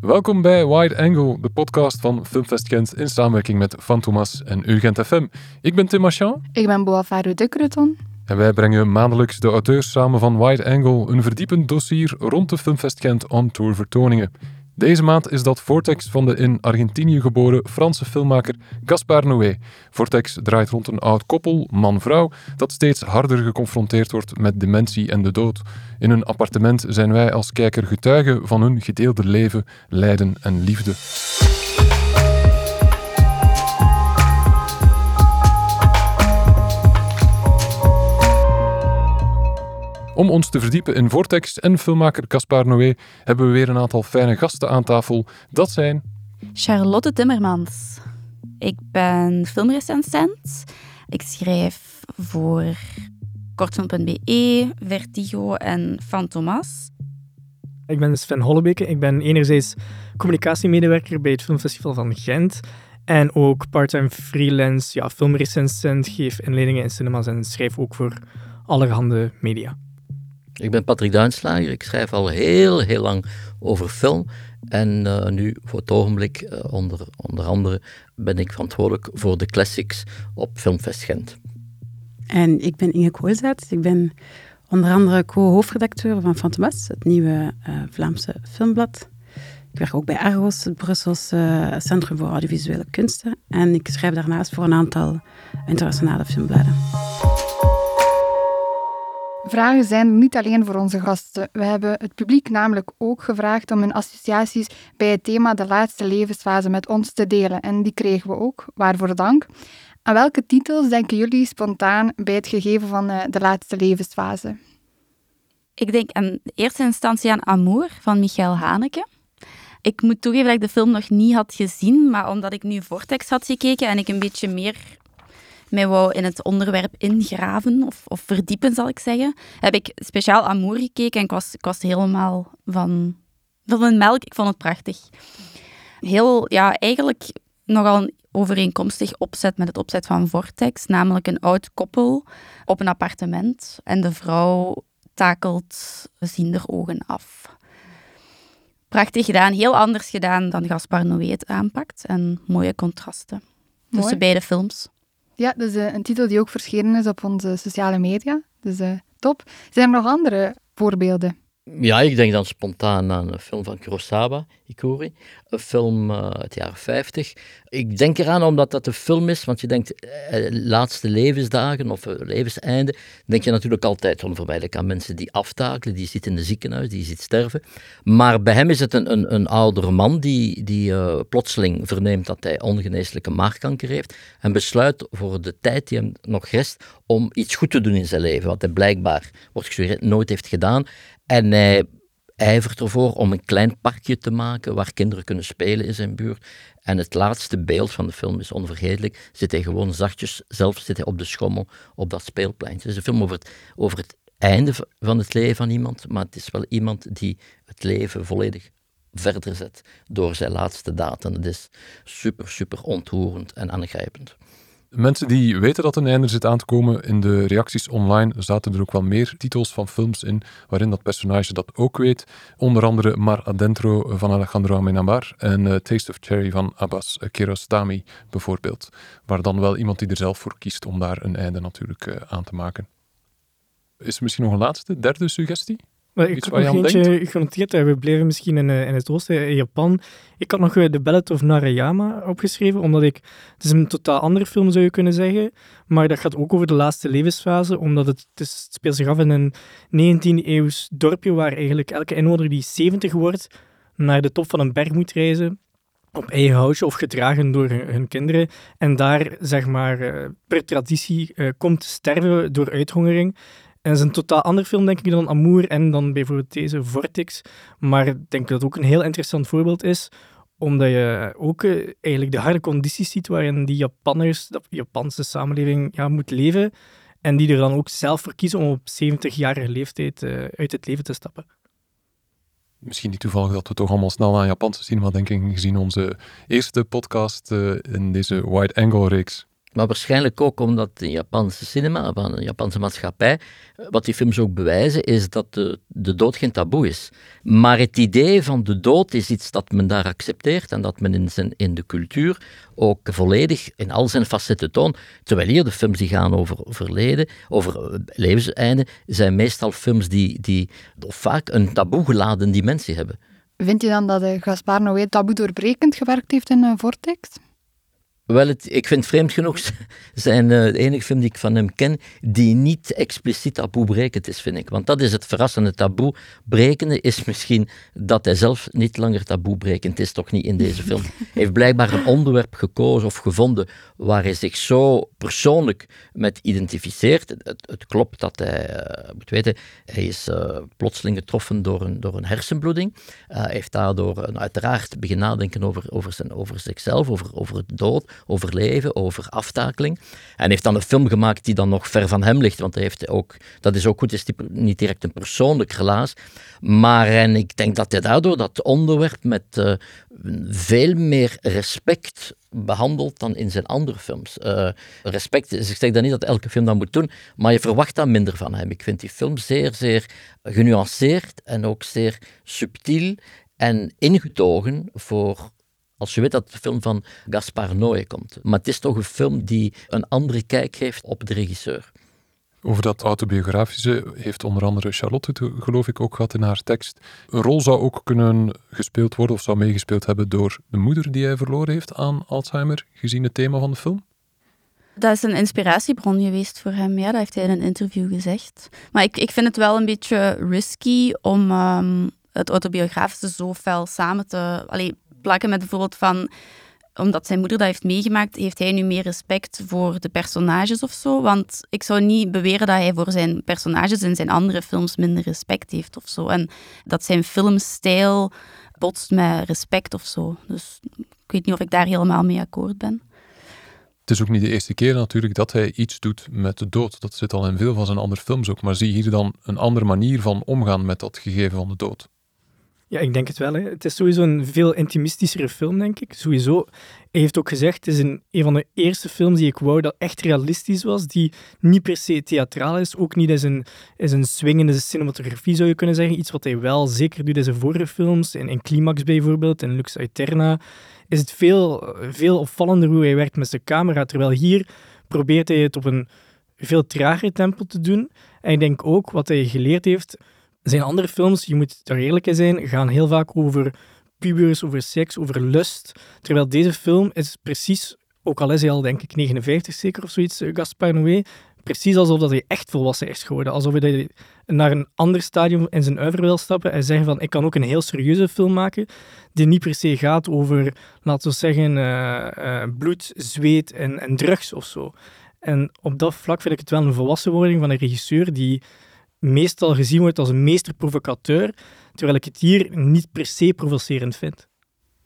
Welkom bij Wide Angle, de podcast van Filmfest Gent in samenwerking met Fantomas en Urgent FM. Ik ben Tim Marchand. Ik ben Boafaru de Creton. En wij brengen maandelijks de auteurs samen van Wide Angle, een verdiepend dossier rond de Filmfest Gent on-tour vertoningen. Deze maand is dat Vortex van de in Argentinië geboren Franse filmmaker Gaspar Noé. Vortex draait rond een oud koppel, man-vrouw, dat steeds harder geconfronteerd wordt met dementie en de dood. In een appartement zijn wij als kijker getuigen van hun gedeelde leven, lijden en liefde. Om ons te verdiepen in Vortex en filmmaker Caspar Noé hebben we weer een aantal fijne gasten aan tafel. Dat zijn... Charlotte Timmermans. Ik ben filmrecensent. Ik schrijf voor kortfilm.be, Vertigo en Fantomas. Ik ben Sven Hollebeke. Ik ben enerzijds communicatiemedewerker bij het Filmfestival van Gent en ook parttime freelance ja, filmrecensent, geef inleidingen in cinemas en schrijf ook voor allerhande media. Ik ben Patrick Duinslager. Ik schrijf al heel, heel lang over film. En uh, nu, voor het ogenblik, uh, onder, onder andere, ben ik verantwoordelijk voor de classics op Filmfest Gent. En ik ben Inge Koolzaat. Ik ben onder andere co-hoofdredacteur van Fantomas, het nieuwe uh, Vlaamse filmblad. Ik werk ook bij Argos, het Brusselse Centrum voor Audiovisuele Kunsten. En ik schrijf daarnaast voor een aantal internationale filmbladen. Vragen zijn niet alleen voor onze gasten. We hebben het publiek namelijk ook gevraagd om hun associaties bij het thema de laatste levensfase met ons te delen. En die kregen we ook, waarvoor dank. Aan welke titels denken jullie spontaan bij het gegeven van uh, de laatste levensfase? Ik denk in eerste instantie aan Amour van Michael Haneke. Ik moet toegeven dat ik de film nog niet had gezien, maar omdat ik nu Vortex had gekeken en ik een beetje meer mij wou in het onderwerp ingraven of, of verdiepen, zal ik zeggen, heb ik speciaal Amour gekeken en ik was, ik was helemaal van, van een melk. Ik vond het prachtig. Heel, ja, eigenlijk nogal een overeenkomstig opzet met het opzet van Vortex, namelijk een oud koppel op een appartement en de vrouw takelt ziender ogen af. Prachtig gedaan, heel anders gedaan dan Gaspar Noé het aanpakt en mooie contrasten Mooi. tussen beide films. Ja, is uh, een titel die ook verschenen is op onze sociale media. Dus uh, top. Zijn er nog andere voorbeelden? Ja, ik denk dan spontaan aan een film van Kurosawa, Ikuri. Een film uh, uit de jaren 50. Ik denk eraan omdat dat een film is, want je denkt eh, laatste levensdagen of uh, levenseinde, denk je natuurlijk altijd onvermijdelijk aan mensen die aftakelen, die zitten in de ziekenhuis, die ziet sterven. Maar bij hem is het een, een, een oudere man die, die plotseling verneemt dat hij ongeneeslijke maagkanker heeft en besluit voor de tijd die hem nog rest om iets goed te doen in zijn leven, wat hij blijkbaar, wordt nooit heeft gedaan. En hij ijvert ervoor om een klein parkje te maken waar kinderen kunnen spelen in zijn buurt. En het laatste beeld van de film is onvergetelijk. Zit hij gewoon zachtjes, zelf zit hij op de schommel op dat speelpleintje. Het is een film over het, over het einde van het leven van iemand, maar het is wel iemand die het leven volledig verder zet door zijn laatste daad. En het is super, super ontroerend en aangrijpend. Mensen die weten dat een einde zit aan te komen, in de reacties online zaten er ook wel meer titels van films in waarin dat personage dat ook weet. Onder andere Mar Adentro van Alejandro Amenabar en uh, Taste of Cherry van Abbas Kiarostami bijvoorbeeld. Waar dan wel iemand die er zelf voor kiest om daar een einde natuurlijk uh, aan te maken. Is er misschien nog een laatste, derde suggestie? Maar ik had nog eentje genoteerd. We bleven misschien in, in het oosten, in Japan. Ik had nog The Ballad of Narayama opgeschreven, omdat ik... Het is een totaal andere film, zou je kunnen zeggen. Maar dat gaat ook over de laatste levensfase, omdat het, het, is, het speelt zich af in een 19e-eeuws dorpje waar eigenlijk elke inwoner die 70 wordt naar de top van een berg moet reizen op eigen houtje of gedragen door hun, kinderen. En daar, zeg maar, per traditie komt sterven door uithongering. En het is een totaal ander film, denk ik, dan Amour en dan bijvoorbeeld deze Vortex. Maar ik denk dat het ook een heel interessant voorbeeld is, omdat je ook uh, eigenlijk de harde condities ziet waarin die Japanners, de Japanse samenleving, ja, moet leven. En die er dan ook zelf voor kiezen om op 70-jarige leeftijd uh, uit het leven te stappen. Misschien niet toevallig dat we toch allemaal snel aan Japanse cinema denken, gezien onze eerste podcast uh, in deze wide-angle reeks. Maar waarschijnlijk ook omdat de Japanse cinema, van de Japanse maatschappij, wat die films ook bewijzen, is dat de, de dood geen taboe is. Maar het idee van de dood is iets dat men daar accepteert en dat men in, in de cultuur ook volledig in al zijn facetten toont. Terwijl hier de films die gaan over verleden, over levenseinde, zijn meestal films die, die vaak een taboe geladen dimensie hebben. Vind je dan dat de Gaspar Noé taboe doorbrekend gewerkt heeft in een Vortex? Wel, het, ik vind vreemd genoeg zijn uh, de enige film die ik van hem ken die niet expliciet taboebrekend is, vind ik. Want dat is het verrassende. Taboebrekende is misschien dat hij zelf niet langer taboebrekend is, toch niet in deze film. Hij heeft blijkbaar een onderwerp gekozen of gevonden waar hij zich zo persoonlijk met identificeert. Het, het klopt dat hij, uh, moet weten, hij is uh, plotseling getroffen door een, door een hersenbloeding. hij heeft daardoor uiteraard beginnen nadenken over, over, zijn, over zichzelf, over, over het dood overleven, over aftakeling. En heeft dan een film gemaakt die dan nog ver van hem ligt, want hij heeft ook, dat is ook goed, is niet direct een persoonlijk relaas. Maar en ik denk dat hij daardoor dat onderwerp met uh, veel meer respect behandelt dan in zijn andere films. Uh, respect, ik zeg dan niet dat elke film dat moet doen, maar je verwacht dan minder van hem. Ik vind die film zeer, zeer genuanceerd en ook zeer subtiel en ingetogen voor als je weet dat de film van Gaspar Noé komt. Maar het is toch een film die een andere kijk heeft op de regisseur. Over dat autobiografische heeft onder andere Charlotte het geloof ik ook gehad in haar tekst. Een rol zou ook kunnen gespeeld worden of zou meegespeeld hebben door de moeder die hij verloren heeft aan Alzheimer, gezien het thema van de film. Dat is een inspiratiebron geweest voor hem, ja, dat heeft hij in een interview gezegd. Maar ik, ik vind het wel een beetje risky om um, het autobiografische zo fel samen te... Allee, plakken met bijvoorbeeld van omdat zijn moeder dat heeft meegemaakt, heeft hij nu meer respect voor de personages of zo. Want ik zou niet beweren dat hij voor zijn personages in zijn andere films minder respect heeft of zo. En dat zijn filmstijl botst met respect of zo. Dus ik weet niet of ik daar helemaal mee akkoord ben. Het is ook niet de eerste keer natuurlijk dat hij iets doet met de dood. Dat zit al in veel van zijn andere films ook. Maar zie hier dan een andere manier van omgaan met dat gegeven van de dood? Ja, ik denk het wel. Hè. Het is sowieso een veel intimistischere film, denk ik. Sowieso. Hij heeft ook gezegd, het is een, een van de eerste films die ik wou dat echt realistisch was, die niet per se theatraal is, ook niet als een, als een swingende cinematografie, zou je kunnen zeggen. Iets wat hij wel zeker doet in zijn vorige films, in, in Climax bijvoorbeeld, in Lux Aeterna, is het veel, veel opvallender hoe hij werkt met zijn camera, terwijl hier probeert hij het op een veel trager tempo te doen. En ik denk ook, wat hij geleerd heeft zijn andere films, je moet daar eerlijk in zijn, gaan heel vaak over pubers, over seks, over lust. Terwijl deze film is precies, ook al is hij al denk ik 59 zeker of zoiets, eh, Gaspar Noé, precies alsof dat hij echt volwassen is geworden. Alsof hij naar een ander stadium in zijn uiver wil stappen en zeggen van ik kan ook een heel serieuze film maken die niet per se gaat over, laten we zeggen, uh, bloed, zweet en, en drugs of zo. En op dat vlak vind ik het wel een volwassenwording van een regisseur die meestal gezien wordt als een meester-provocateur, terwijl ik het hier niet per se provocerend vind.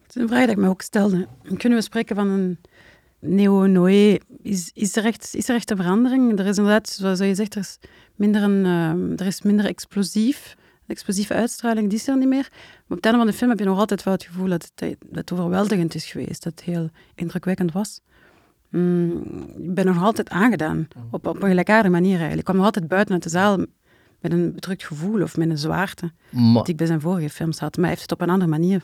Het is een vraag die ik me ook stelde. Kunnen we spreken van een neo-Noé? Is, is, er echt, is er echt een verandering? Er is inderdaad, zoals je zegt, er is minder, een, uh, er is minder explosief. Explosieve uitstraling die is er niet meer. Maar op het einde van de film heb je nog altijd wel het gevoel dat het, dat het overweldigend is geweest. Dat het heel indrukwekkend was. Mm, ik ben nog altijd aangedaan. Op, op een gelijkaardige manier eigenlijk. Ik kwam nog altijd buiten uit de zaal met een bedrukt gevoel of met een zwaarte maar, die ik bij zijn vorige films had. Maar hij heeft het op een andere manier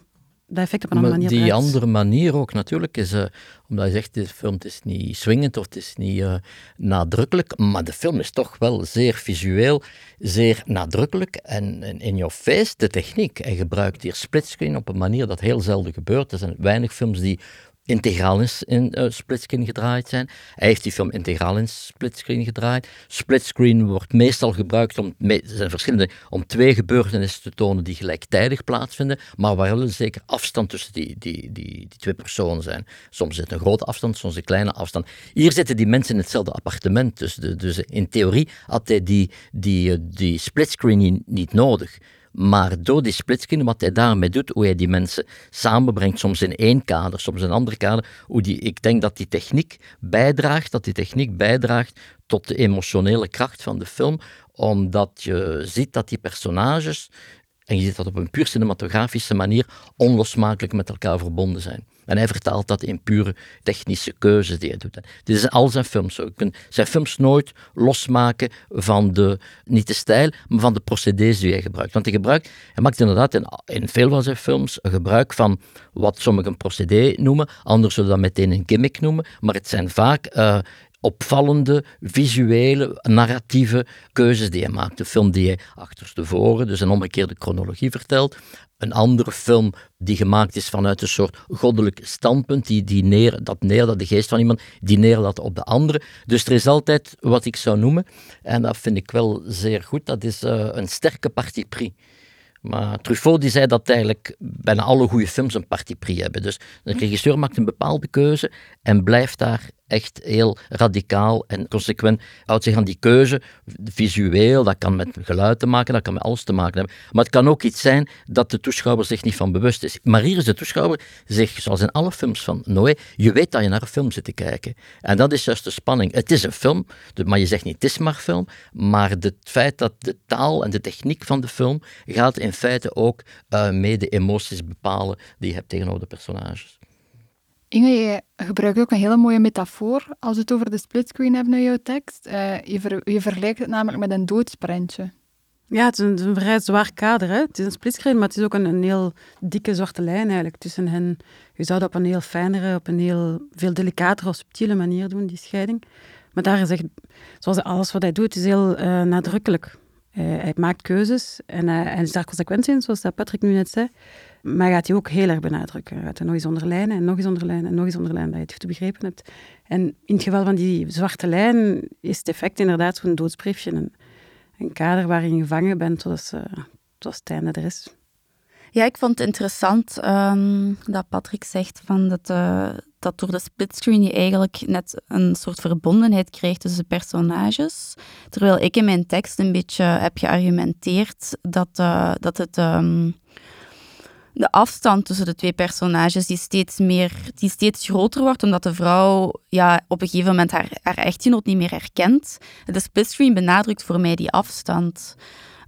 dat effect op een andere manier. Die andere manier ook natuurlijk is, uh, omdat je zegt, de film is niet swingend of het is niet uh, nadrukkelijk, maar de film is toch wel zeer visueel, zeer nadrukkelijk en, in your face de techniek. Hij gebruikt hier splitscreen op een manier dat heel zelden gebeurt. Er zijn weinig films die integraal in, uh, splitscreen gedraaid zijn. Hij heeft die film integraal in splitscreen gedraaid. Splitscreen wordt meestal gebruikt om, er zijn verschillende, om twee gebeurtenissen te tonen die gelijktijdig plaatsvinden, maar waar wel een zeker afstand tussen die, die, die, die twee personen zijn. Soms zit een grote afstand, soms een kleine afstand. Hier zitten die mensen in hetzelfde appartement, dus, dus in theorie had hij die, die, eh, die splitscreen niet nodig. Maar door die splitscreen, wat hij daarmee doet, hoe hij die mensen samenbrengt, soms in één kader, soms in een ander kader, hoe die, ik denk dat die techniek bijdraagt, dat die techniek bijdraagt tot de emotionele kracht van de film, omdat je ziet dat die personages, en je ziet dat op een puur cinematografische manier, onlosmakelijk met elkaar verbonden zijn. En hij vertaalt dat in pure technische keuzes die hij doet. Dit is al zijn films zo. Je kunt zijn films nooit losmaken van de, niet de stijl, maar van de procedés die hij gebruikt. Want hij gebruikt, hij maakt inderdaad in, veel van zijn films gebruik van wat sommigen een procedé noemen, anderen zullen dat meteen een gimmick noemen, maar het zijn vaak uh, opvallende, visuele, narratieve keuzes die hij maakt. De film die hij achterstevoren, dus een omgekeerde chronologie vertelt. Een andere film die gemaakt is vanuit een soort goddelijk standpunt, die, die neer, dat neer, dat de geest van iemand, die neerlaat op de andere. Dus er is altijd wat ik zou noemen, en dat vind ik wel zeer goed, dat is uh, een sterke partie pris. Maar Truffaut die zei dat eigenlijk bijna alle goede films een parti pris hebben. Dus een regisseur maakt een bepaalde keuze en blijft daar echt heel radicaal en consequent houdt zich aan die keuze, visueel, dat kan met geluid te maken, dat kan met alles te maken hebben. Maar het kan ook iets zijn dat de toeschouwer zich niet van bewust is. Maar hier is de toeschouwer zich, zoals in alle films van Noé, je weet dat je naar een film zit te kijken. En dat is juist de spanning. Het is een film, maar je zegt niet het is maar film, maar het feit dat de taal en de techniek van de film gaat in feite ook uh, mee de emoties bepalen die je hebt tegenover de personages. Inge, je gebruikt ook een hele mooie metafoor als we het over de splitscreen hebben in jouw tekst. Uh, je, ver, je, vergelijkt het namelijk met een doodsprentje. Ja, het is een, vrij zwaar kader. Het is een splitscreen, maar het is ook een, een, heel dikke zwarte lijn eigenlijk tussen hen. Je zou dat op een heel fijnere, op een heel veel delicatere of subtiele manier doen, die scheiding. Maar daar is zoals alles wat hij doet, is heel uh, nadrukkelijk. Uh, hij maakt keuzes en hij is daar consequent in, zoals Patrick nu net zei. Maar gaat hij ook heel erg benadrukken. Hij gaat er nog eens onderlijnen en nog eens onderlijnen en nog eens onderlijnen, dat je het goed begrepen hebt. En in het geval van die zwarte lijn is het effect inderdaad zo'n doodsbriefje. Een, een kader waarin je gevangen bent tot, tot het einde er is. Ja, ik vond het interessant um, dat Patrick zegt van dat, uh, dat door de splitscreen je eigenlijk net een soort verbondenheid krijgt tussen personages. Terwijl ik in mijn tekst een beetje heb geargumenteerd dat, uh, dat het... Um, de afstand tussen de twee personages die steeds, meer, die steeds groter wordt, omdat de vrouw ja, op een gegeven moment haar, haar echtgenoot niet meer herkent. De splitscreen benadrukt voor mij die afstand.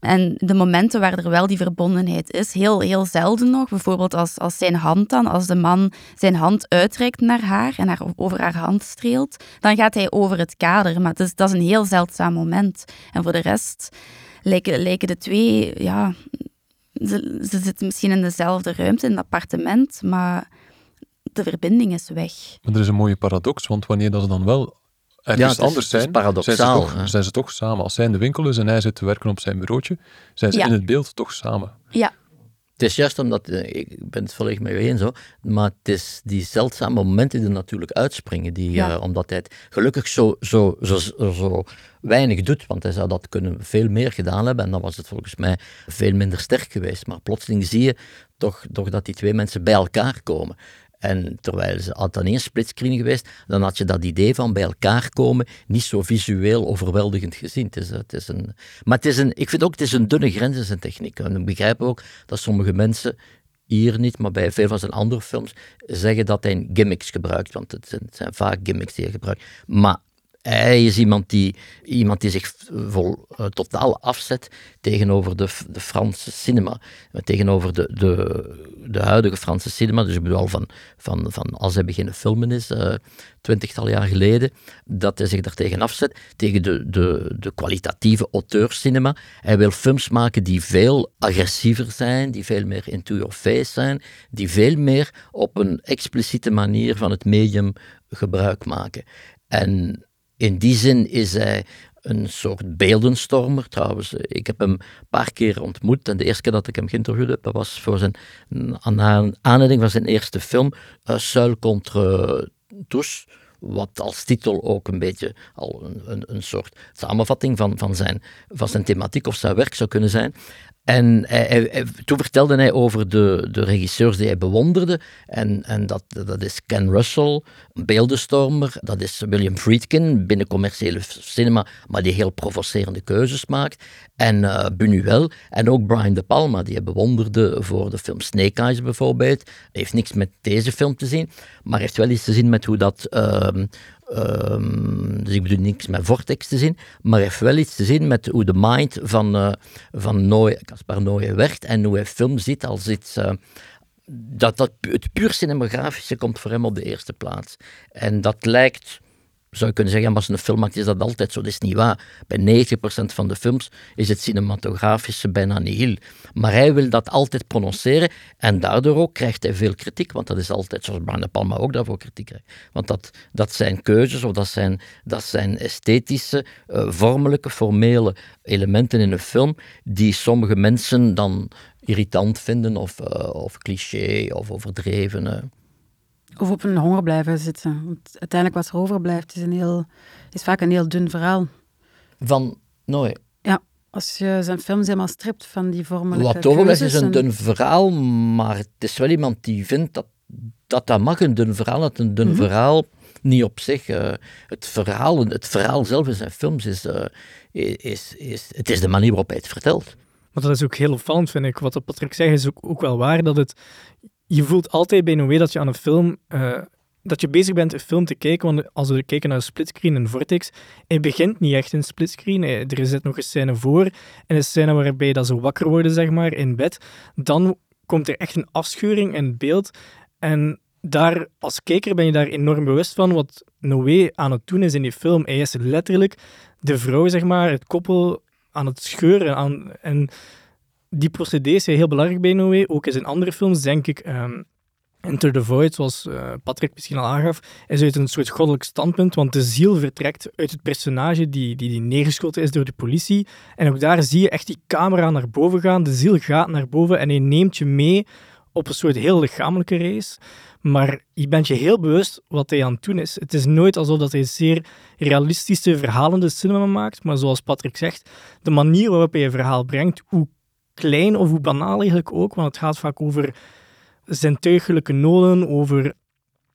En de momenten waar er wel die verbondenheid is, heel, heel zelden nog. Bijvoorbeeld als, als zijn hand dan, als de man zijn hand uitreikt naar haar en haar over haar hand streelt, dan gaat hij over het kader. Maar het is, dat is een heel zeldzaam moment. En voor de rest lijken, lijken de twee ja, ze, zitten misschien in dezelfde ruimte, in het appartement, maar de verbinding is weg. Maar er is een mooie paradox, want wanneer dat ze dan wel ergens ja, anders zijn, zijn ze, toch, zijn ze toch samen. Als zij in de winkel is en hij zit te werken op zijn bureautje, zijn ze in het beeld toch samen. Ja, het is juist omdat, eh, ik ben het volledig met je eens, hoor, maar het is die zeldzame momenten die er natuurlijk uitspringen, die, ja. uh, omdat hij het gelukkig zo, zo, zo, zo weinig doet, want hij zou dat kunnen veel meer gedaan hebben en dan was het volgens mij veel minder sterk geweest. Maar plotseling zie je toch, toch dat die twee mensen bij elkaar komen. En terwijl ze had dan één splitscreen geweest, dan had je dat idee van bij elkaar komen niet zo visueel overweldigend gezien. Het is, het is een, maar het is een, ik vind ook, het is een dunne grens in zijn techniek. En ik begrijp ook dat sommige mensen hier niet, maar bij veel van zijn andere films zeggen dat hij gimmicks gebruikt, want het zijn, het zijn vaak gimmicks die hij gebruikt. Maar hij is iemand die, iemand die zich vol, uh, totaal afzet tegenover de, de Franse cinema. Tegenover de, de, de huidige Franse cinema. Dus ik bedoel van, van, van als hij beginnen filmen is, uh, twintigtal jaar geleden, dat hij zich daartegen afzet. Tegen de, de, de kwalitatieve auteurscinema. Hij wil films maken die veel agressiever zijn, die veel meer into zijn, die veel meer op een expliciete manier van het medium gebruik maken. En in die zin is hij een soort beeldenstormer. Trouwens, ik heb hem een paar keer ontmoet. En de eerste keer dat ik hem geïnterviewd heb, dat was voor zijn aanleiding van zijn eerste film, uh, contre tous. Wat als titel ook een beetje al een, een, een soort samenvatting van, van, zijn, van zijn thematiek of zijn werk zou kunnen zijn. En hij, toen vertelde hij over de, de regisseurs die hij bewonderde. En, en dat, dat is Ken Russell, een beeldenstormer. Dat is William Friedkin, binnen commerciële cinema, maar die heel provocerende keuzes maakt. En uh, Buñuel en ook Brian De Palma, die hij bewonderde voor de film Snake Eyes bijvoorbeeld. Heeft niks met deze film te zien, maar heeft wel iets te zien met hoe dat... Uh, Um, dus ik bedoel niks met Vortex te zien, maar heeft wel iets te zien met hoe de mind van, uh, van Caspar Noé werkt en hoe hij film ziet als iets uh, dat, dat, het puur cinematografische komt voor hem op de eerste plaats. En dat lijkt zou je kunnen zeggen, als een film maakt, is dat altijd zo. Dat is niet waar. Bij 90% van de films is het cinematografische bijna nihil. Maar hij wil dat altijd prononceren en daardoor ook krijgt hij veel kritiek, want dat is altijd, zoals Brian De Palma ook daarvoor kritiek krijgt. Want dat, dat zijn keuzes of dat zijn, dat zijn esthetische, uh, vormelijke, formele elementen in een film die sommige mensen dan irritant vinden of, uh, of cliché of overdreven. Uh. Of op een honger blijven zitten. Want uiteindelijk wat er overblijft is, een heel, is vaak een heel dun verhaal. Van Noé? Ja, als je zijn films helemaal stript van die vormen. Wat overblijft is een dun verhaal, maar het is wel iemand die vindt dat dat, dat mag, een dun verhaal. Dat een dun mm -hmm. verhaal niet op zich. Uh, het, verhaal, het verhaal zelf in zijn films is, uh, is, is, het is de manier waarop hij het vertelt. Maar dat is ook heel opvallend, vind ik. Wat Patrick zegt is ook, ook wel waar, dat het je voelt altijd bij Noé dat je aan een film... Uh, dat je bezig bent een film te kijken, want als we kijken naar een splitscreen in Vortex, hij begint niet echt in splitscreen. Er zit nog een scène voor, en een scène waarbij dat ze wakker worden, zeg maar, in bed. Dan komt er echt een afscheuring in het beeld. En daar, als kijker ben je daar enorm bewust van wat Noé aan het doen is in die film. Hij is letterlijk de vrouw, zeg maar, het koppel aan het scheuren. Aan, en die procedés zijn heel belangrijk bij Noé. Ook in zijn andere films, denk ik. Um, Enter the Void, zoals uh, Patrick misschien al aangaf, is uit een soort goddelijk standpunt, want de ziel vertrekt uit het personage die, die, die neergeschoten is door de politie. En ook daar zie je echt die camera naar boven gaan, de ziel gaat naar boven en hij neemt je mee op een soort heel lichamelijke reis. Maar je bent je heel bewust wat hij aan het doen is. Het is nooit alsof dat hij zeer realistische, verhalende cinema maakt, maar zoals Patrick zegt, de manier waarop hij een verhaal brengt, hoe klein of hoe banaal eigenlijk ook, want het gaat vaak over zintuigelijke noden, over,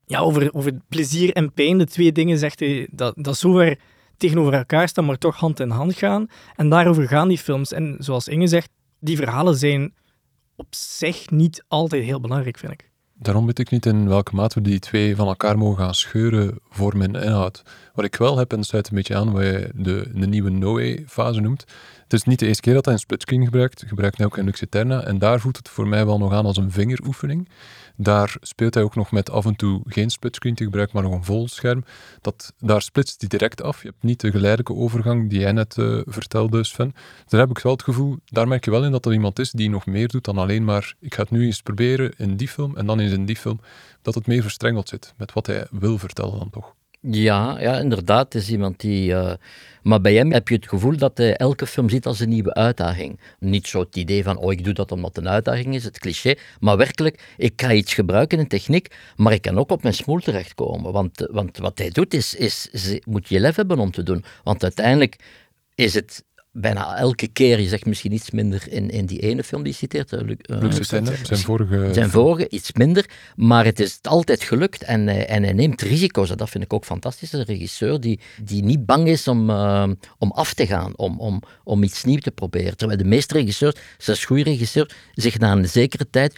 ja, over, over plezier en pijn. De twee dingen zegt hij dat, dat zo ver tegenover elkaar staan, maar toch hand in hand gaan. En daarover gaan die films. En zoals Inge zegt, die verhalen zijn op zich niet altijd heel belangrijk, vind ik. Daarom weet ik niet in welke mate we die twee van elkaar mogen gaan scheuren voor mijn inhoud. Wat ik wel heb, en sluit een beetje aan wat je de, de nieuwe Noé-fase noemt, het is niet de eerste keer dat hij een splitscreen gebruikt. Gebruikt hij ook in Lux Eterna. En daar voelt het voor mij wel nog aan als een vingeroefening. Daar speelt hij ook nog met af en toe geen splitscreen te gebruiken, maar nog een vol scherm. Dat, daar splitst hij direct af. Je hebt niet de geleidelijke overgang die jij net uh, vertelde, Sven. Daar heb ik wel het gevoel, daar merk je wel in dat er iemand is die nog meer doet dan alleen maar ik ga het nu eens proberen in die film en dan eens in die film. Dat het meer verstrengeld zit met wat hij wil vertellen dan toch. Ja, ja, inderdaad. Is iemand die. Uh, maar bij hem heb je het gevoel dat hij elke film ziet als een nieuwe uitdaging. Niet zo het idee van, oh, ik doe dat omdat het een uitdaging is, het cliché. Maar werkelijk, ik ga iets gebruiken in techniek, maar ik kan ook op mijn smoel terechtkomen. Want, want wat hij doet, is, is, is moet je lef hebben om te doen. Want uiteindelijk is het bijna elke keer, je zegt misschien iets minder in, in die ene film die je citeert. Uh, zijn, zijn vorige... Zijn vorige, iets minder. Maar het is altijd gelukt en, uh, en hij neemt risico's. En dat vind ik ook fantastisch. Een regisseur die, die niet bang is om, om af te gaan, om, om, om iets nieuws te proberen. Terwijl de meeste regisseurs, zelfs goede regisseurs, zich na een zekere tijd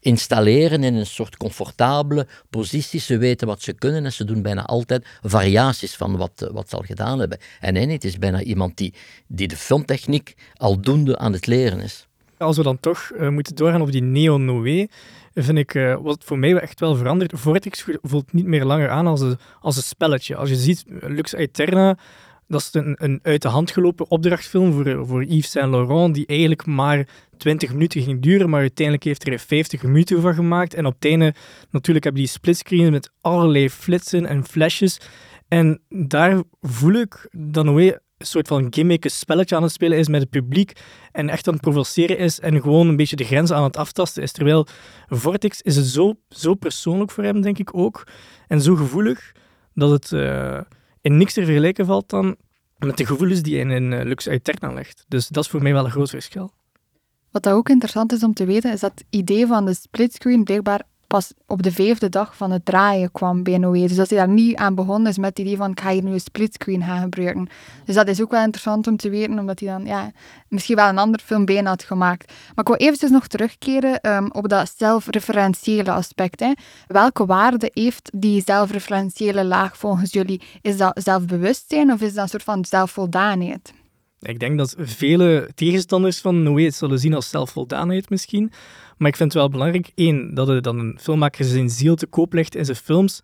installeren in een soort comfortabele positie. Ze weten wat ze kunnen en ze doen bijna altijd variaties van wat, wat ze al gedaan hebben. En het is bijna iemand die, die de filmtechniek aldoende aan het leren is. Als we dan toch uh, moeten doorgaan op die neo-noé, vind ik uh, wat voor mij echt wel verandert. Vortex voelt niet meer langer aan als een, als een spelletje. Als je ziet, Lux Aeterna dat is een, een uit de hand gelopen opdrachtfilm voor, voor Yves Saint Laurent, die eigenlijk maar 20 minuten ging duren, maar uiteindelijk heeft er 50 minuten van gemaakt. En op het einde, natuurlijk, heb je die splitscreen met allerlei flitsen en flashes. En daar voel ik dat Noé een soort van gimmick, spelletje aan het spelen is met het publiek en echt aan het provoceren is en gewoon een beetje de grenzen aan het aftasten is. Terwijl Vortex is het zo, zo persoonlijk voor hem, denk ik ook, en zo gevoelig, dat het... Uh, in niks te vergelijken valt dan met de gevoelens die hij in uh, Lux Aeterna legt. Dus dat is voor mij wel een groot verschil. Wat ook interessant is om te weten, is dat het idee van de splitscreen blijkbaar pas op de vijfde dag van het draaien kwam bij Noé. Dus dat hij daar niet aan begonnen is met het idee van ik ga hier nu een splitscreen gaan gebruiken. Dus dat is ook wel interessant om te weten, omdat hij dan ja, misschien wel een ander film had gemaakt. Maar ik wil eventjes nog terugkeren um, op dat zelfreferentiële aspect. Hè. Welke waarde heeft die zelfreferentiële laag volgens jullie? Is dat zelfbewustzijn of is dat een soort van zelfvoldaanheid? Ik denk dat vele tegenstanders van Noé het zullen zien als zelfvoldaanheid misschien. Maar ik vind het wel belangrijk, één, dat hij dan een filmmaker zijn ziel te koop legt in zijn films.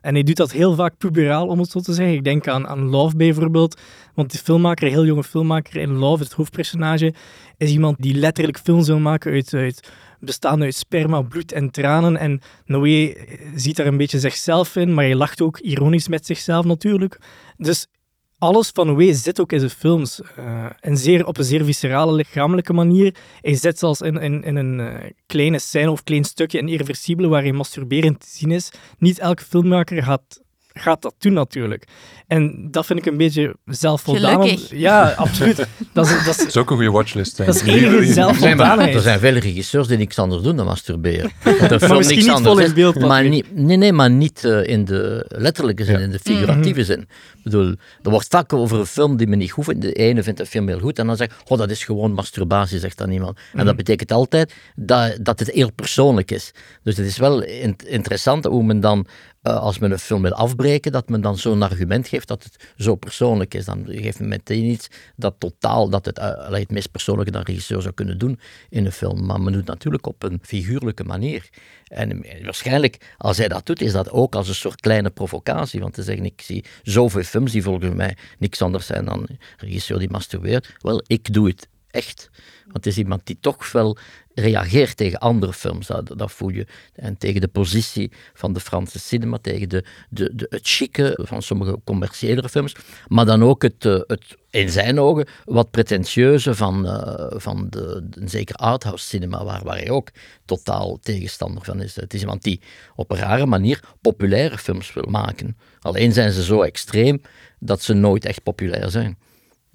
En hij doet dat heel vaak puberaal, om het zo te zeggen. Ik denk aan, aan Love bijvoorbeeld. Want die filmmaker, heel jonge filmmaker in Love, het hoofdpersonage, is iemand die letterlijk films wil maken uit, uit bestaande uit sperma, bloed en tranen. En Noé ziet daar een beetje zichzelf in, maar hij lacht ook ironisch met zichzelf natuurlijk. Dus alles van Way zit ook in zijn films. Uh, en zeer, op een zeer viscerale, lichamelijke manier. Hij zit zelfs in, in, een uh, kleine scène of klein stukje in Irreversibele waar hij masturberend te zien is. Niet elke filmmaker gaat gaat dat doen natuurlijk. En dat vind ik een beetje zelfvoldaan. Ja, absoluut. Dat is, dat, is, ook een goede watchlist. Dat is enige zelfvoldaanheid. Er zijn vele regisseurs die niks anders doen dan masturberen. maar misschien niet anders, vol in beeld. Maar niet, nee, nee, maar niet uh, in de letterlijke zin, in de figuratieve mm -hmm. zin. Ik bedoel, er wordt vaak over een film die me niet goed vindt. De ene vindt een film heel goed en dan zegt oh, dat is gewoon masturbatie, zegt dan iemand. En mm -hmm. dat betekent altijd dat, dat het heel persoonlijk is. Dus het is wel in, interessant hoe men dan als men een film wil afbreken, dat men dan zo'n argument geeft dat het zo persoonlijk is. Dan geeft men meteen iets dat totaal, dat het, uh, het meest persoonlijke dat een regisseur zou kunnen doen in een film. Maar men doet het natuurlijk op een figuurlijke manier. En waarschijnlijk, als hij dat doet, is dat ook als een soort kleine provocatie. Want te zeggen, ik zie zoveel films die volgens mij niks anders zijn dan een regisseur die masturbeert. Wel, ik doe het echt. Want het is iemand die toch wel reageert tegen andere films. Dat, dat, voel je. En tegen de positie van de Franse cinema, tegen de, de, de, het chique van sommige commerciële films. Maar dan ook het, eh, het in zijn ogen, wat pretentieuze van, uh, van de, een zeker arthouse cinema, waar, waar hij ook totaal tegenstander van is. Het is iemand die op een rare manier populaire films wil maken. Alleen zijn ze zo extreem dat ze nooit echt populair zijn.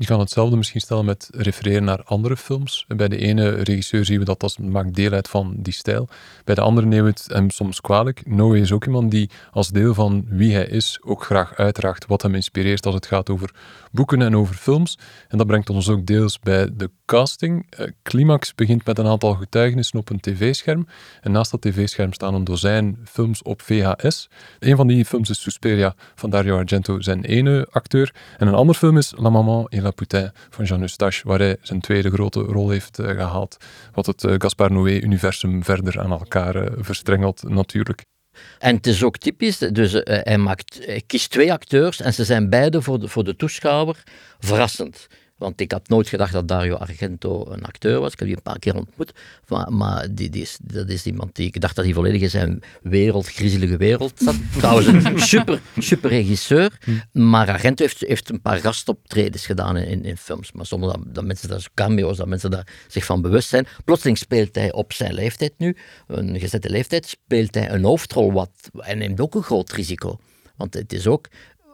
Je kan hetzelfde misschien stellen met refereren naar andere films. Bij de ene regisseur zien we dat dat maakt deel uit van die stijl. Bij de andere nemen we het hem soms kwalijk. Noé is ook iemand die als deel van wie hij is ook graag uitdraagt wat hem inspireert als het gaat over boeken en over films. En dat brengt ons ook deels bij de casting. Uh, Climax begint met een aantal getuigenissen op een tv-scherm. En naast dat tv-scherm staan een dozijn films op VHS. Een van die films is Suspiria van Dario Argento, zijn ene acteur. En een ander film is La Maman et la Poutin van Jean Eustache, waar hij zijn tweede grote rol heeft uh, gehaald. Wat het uh, Gaspar Noé-universum verder aan elkaar verstrengelt, natuurlijk. En het is ook typisch, dus hij, maakt, hij kiest twee acteurs en ze zijn beide voor de, voor de toeschouwer verrassend. Want ik had nooit gedacht dat Dario Argento een acteur was. Ik heb die een paar keer ontmoet. Maar, maar die, die is, dat is iemand die... Ik dacht dat hij volledig in zijn wereld, griezelige wereld zat. Trouwens, een super, super regisseur. Maar Argento heeft, heeft een paar gastoptredens gedaan in, in films. Maar zonder dat, dat mensen daar cameo's, dat mensen daar zich van bewust zijn. Plotseling speelt hij op zijn leeftijd nu, een gezette leeftijd, speelt hij een hoofdrol wat, en neemt ook een groot risico. Want het is ook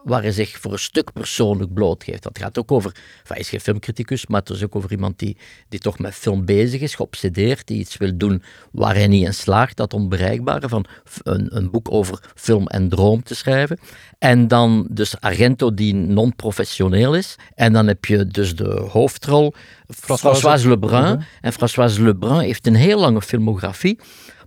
waar hij zich voor een stuk persoonlijk blootgeeft. Dat gaat ook over, hij is geen filmcriticus, maar het is ook over iemand die, die toch met film bezig is, geobsedeerd, die iets wil doen waar hij niet in slaagt, dat onbereikbare, van een, een boek over film en droom te schrijven. En dan dus Argento die non-professioneel is. En dan heb je dus de hoofdrol, Françoise Lebrun. En Françoise Lebrun heeft een heel lange filmografie.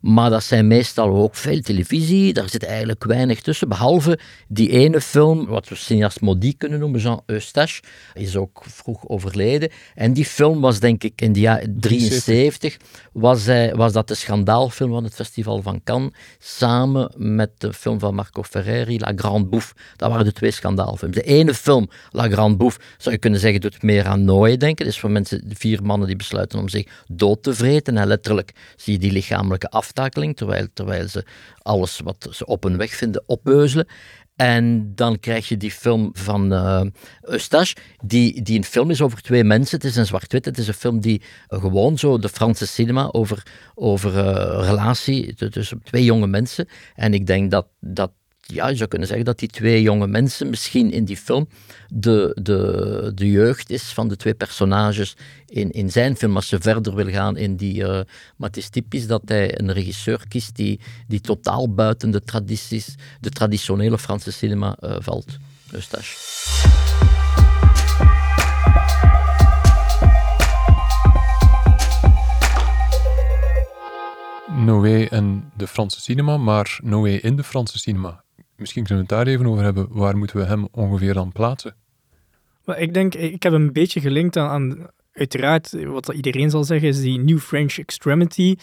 Maar dat zijn meestal ook veel televisie. Daar zit eigenlijk weinig tussen. Behalve die ene film, wat we cineast Maudit kunnen noemen, Jean Eustache, is ook vroeg overleden. En die film was denk ik in de jaren 73, was, was dat de schandaalfilm van het Festival van Cannes, samen met de film van Marco Ferreri, La Grande Bouffe. Dat waren de twee schandaalfilms. De ene film, La Grande Bouffe, zou je kunnen zeggen, doet meer aan Noé denken. Dus voor mensen, vier mannen die besluiten om zich dood te vreten. En letterlijk zie je die lichamelijke af terwijl, terwijl ze alles wat ze op hun weg vinden opbeuzelen. En dan krijg je die film van uh, Eustache, die, die een film is over twee mensen. Het is een zwart-wit. Het is een film die gewoon zo de Franse cinema over, over uh, relatie tussen twee jonge mensen. En ik denk dat, dat ja, je zou kunnen zeggen dat die twee jonge mensen misschien in die film de, de, de jeugd is van de twee personages in, in zijn film, als ze verder wil gaan in die... Uh, maar het is typisch dat hij een regisseur kiest die, die totaal buiten de tradities, de traditionele Franse cinema uh, valt. Eustache. Noé en de Franse cinema, maar Noé in de Franse cinema. Misschien kunnen we het daar even over hebben. Waar moeten we hem ongeveer dan plaatsen? Maar ik denk, ik heb een beetje gelinkt aan, aan uiteraard, wat iedereen zal zeggen, is die New French Extremity.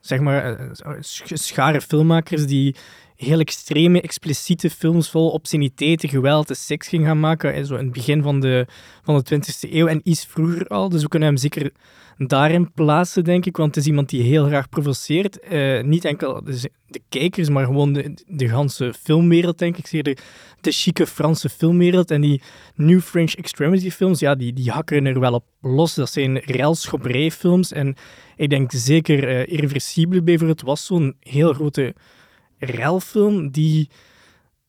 Zeg maar, eh, schare filmmakers die heel extreme, expliciete films vol obsceniteiten, geweld en seks ging gaan maken. Zo in het begin van de, van de 20e eeuw en iets vroeger al. Dus we kunnen hem zeker daarin plaatsen, denk ik. Want het is iemand die heel graag provoceert. Uh, niet enkel de, kijkers, maar gewoon de, de ganse filmwereld, denk ik. Zeer de, de chique Franse filmwereld. En die New French Extremity films, ja, die, die hakken er wel op los. Dat zijn railschoperij films. En ik denk zeker uh, Irreversibele bijvoorbeeld was zo'n heel grote relfilm die,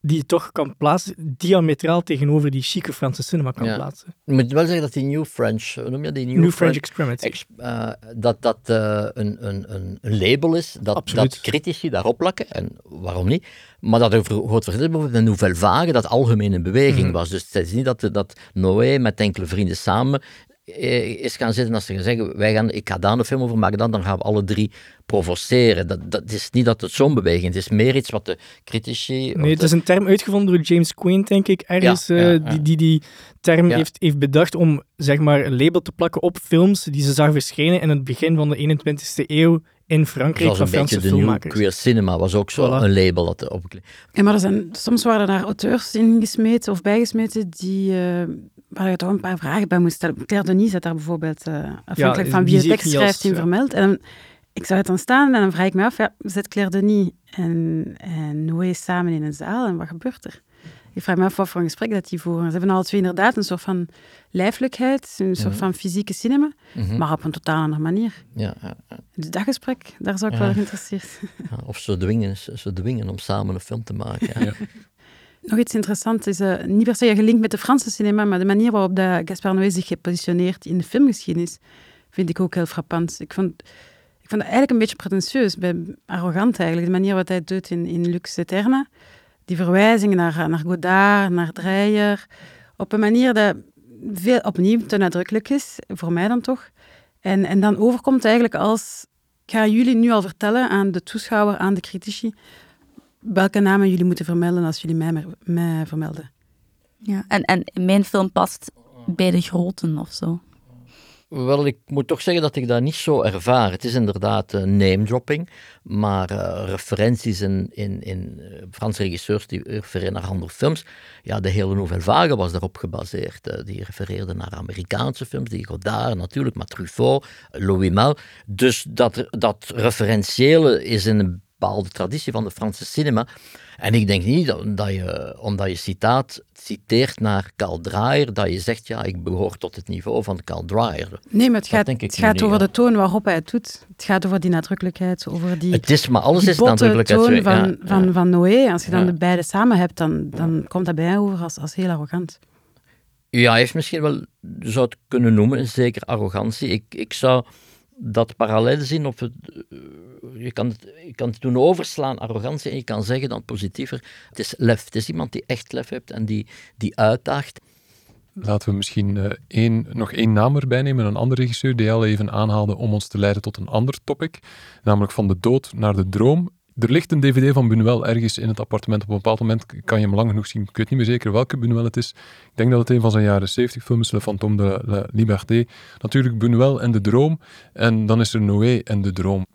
die je toch kan plaatsen, diametraal tegenover die chique Franse cinema kan plaatsen. Je moet wel zeggen dat die New French, noem je die New, New French, Extremity, uh, dat dat uh, een, een, een, label is, dat, dat critici daarop plakken, en waarom niet, maar dat er groot verschil is bijvoorbeeld met Nouvelle Vague, dat algemeen een beweging mm. was. Dus het is niet dat, dat Noé met enkele vrienden samen eh, is gaan zitten als ze gaan zeggen, wij gaan, ik ga daar een film over maken, dan, dan gaan we alle drie provoceren. Dat, dat is niet dat het zo'n beweging is, het is meer iets wat de critici... Nee, het is een term uitgevonden door James Quinn, denk ik, ergens, eh, Die, die die term heeft, heeft bedacht om zeg maar, een label te plakken op films die ze zag verschijnen in het begin van de 21ste eeuw in Frankrijk van Franse filmmakers. Queer Cinema was ook zo een label dat op. Ja, maar er zijn, soms waren daar auteurs ingesmeten of bijgesmeten die, uh, waar je toch een paar vragen bij moest stellen. Claire Denis zat daar bijvoorbeeld, uh, afhankelijk van wie het tekst schrijft, in vermeld. En ik zou het dan staan en dan vraag ik me af, ja, zit Claire Denis en, en Noé samen in een zaal en wat gebeurt er? Ik vraag me af wat voor een gesprek dat die voeren. Ze hebben alle twee inderdaad een soort van lijfelijkheid, een soort mhm. van fysieke cinema, mhm. maar op een totaal andere manier. Ja, ja, Dus dat gesprek, daar zou ik wel geïnteresseerd Of ze dwingen, ze dwingen om samen een film te maken. Nog iets interessants is, uh, niet per se gelinkt met de Franse cinema, maar de manier waarop de Gaspar Noé zich gepositioneerd in de filmgeschiedenis, vind ik ook heel frappant. Ik vond, ik vond het eigenlijk een beetje pretentieus, arrogant eigenlijk, de manier wat hij doet in, in Lux Eterna die verwijzingen naar, naar Godard, naar Dreyer, op een manier dat veel opnieuw te nadrukkelijk is, voor mij dan toch. En, en dan overkomt eigenlijk als, ik ga jullie nu al vertellen aan de toeschouwer, aan de critici, welke namen jullie moeten vermelden als jullie mij, mij vermelden. Ja, en, en mijn film past bij de groten of zo. Wel, ik moet toch zeggen dat ik dat niet zo ervaar. Het is inderdaad uh, name dropping, maar uh, referenties in, in, in uh, Franse regisseurs die refereren naar andere films. Ja, de hele Nouvelle Vague was daarop gebaseerd. die refereerde naar Amerikaanse films, die Godard natuurlijk, maar Truffaut, Louis Mal. Dus dat, dat referentiële is in een bepaalde traditie van de Franse cinema. En ik denk niet dat, je, omdat je citaat citeert naar Carl Dreyer, dat je zegt, ja, ik behoor tot het niveau van Carl Dreyer. Nee, maar het gaat, het gaat over de toon waarop hij het doet. Het gaat over die nadrukkelijkheid, over die Het is, maar alles is nadrukkelijkheid. toon van, van, van Noé. Als je dan de beide samen hebt, dan, dan komt dat bij mij over als, als heel arrogant. Ja, hij heeft misschien wel, zou het kunnen noemen, zeker arrogantie. Ik, ik zou dat parallel zien op het, eh, je, kan het, je kan het doen overslaan, arrogantie, en je kan zeggen dan positiever, het is lef. Het is iemand die echt lef heeft en die, die uitdaagt. Laten we misschien uh, één, nog één naam erbij nemen, een andere regisseur die al even aanhaalde om ons te leiden tot een ander topic, namelijk van de dood naar de droom. Er ligt een dvd van Buñuel ergens in het appartement. Op een bepaald moment kan je hem lang genoeg zien. Ik weet niet meer zeker welke Buñuel het is. Ik denk dat het een van zijn jaren 70 films is, Le Fantôme de la Liberté. Natuurlijk Buñuel en de droom. En dan is er Noé en de droom.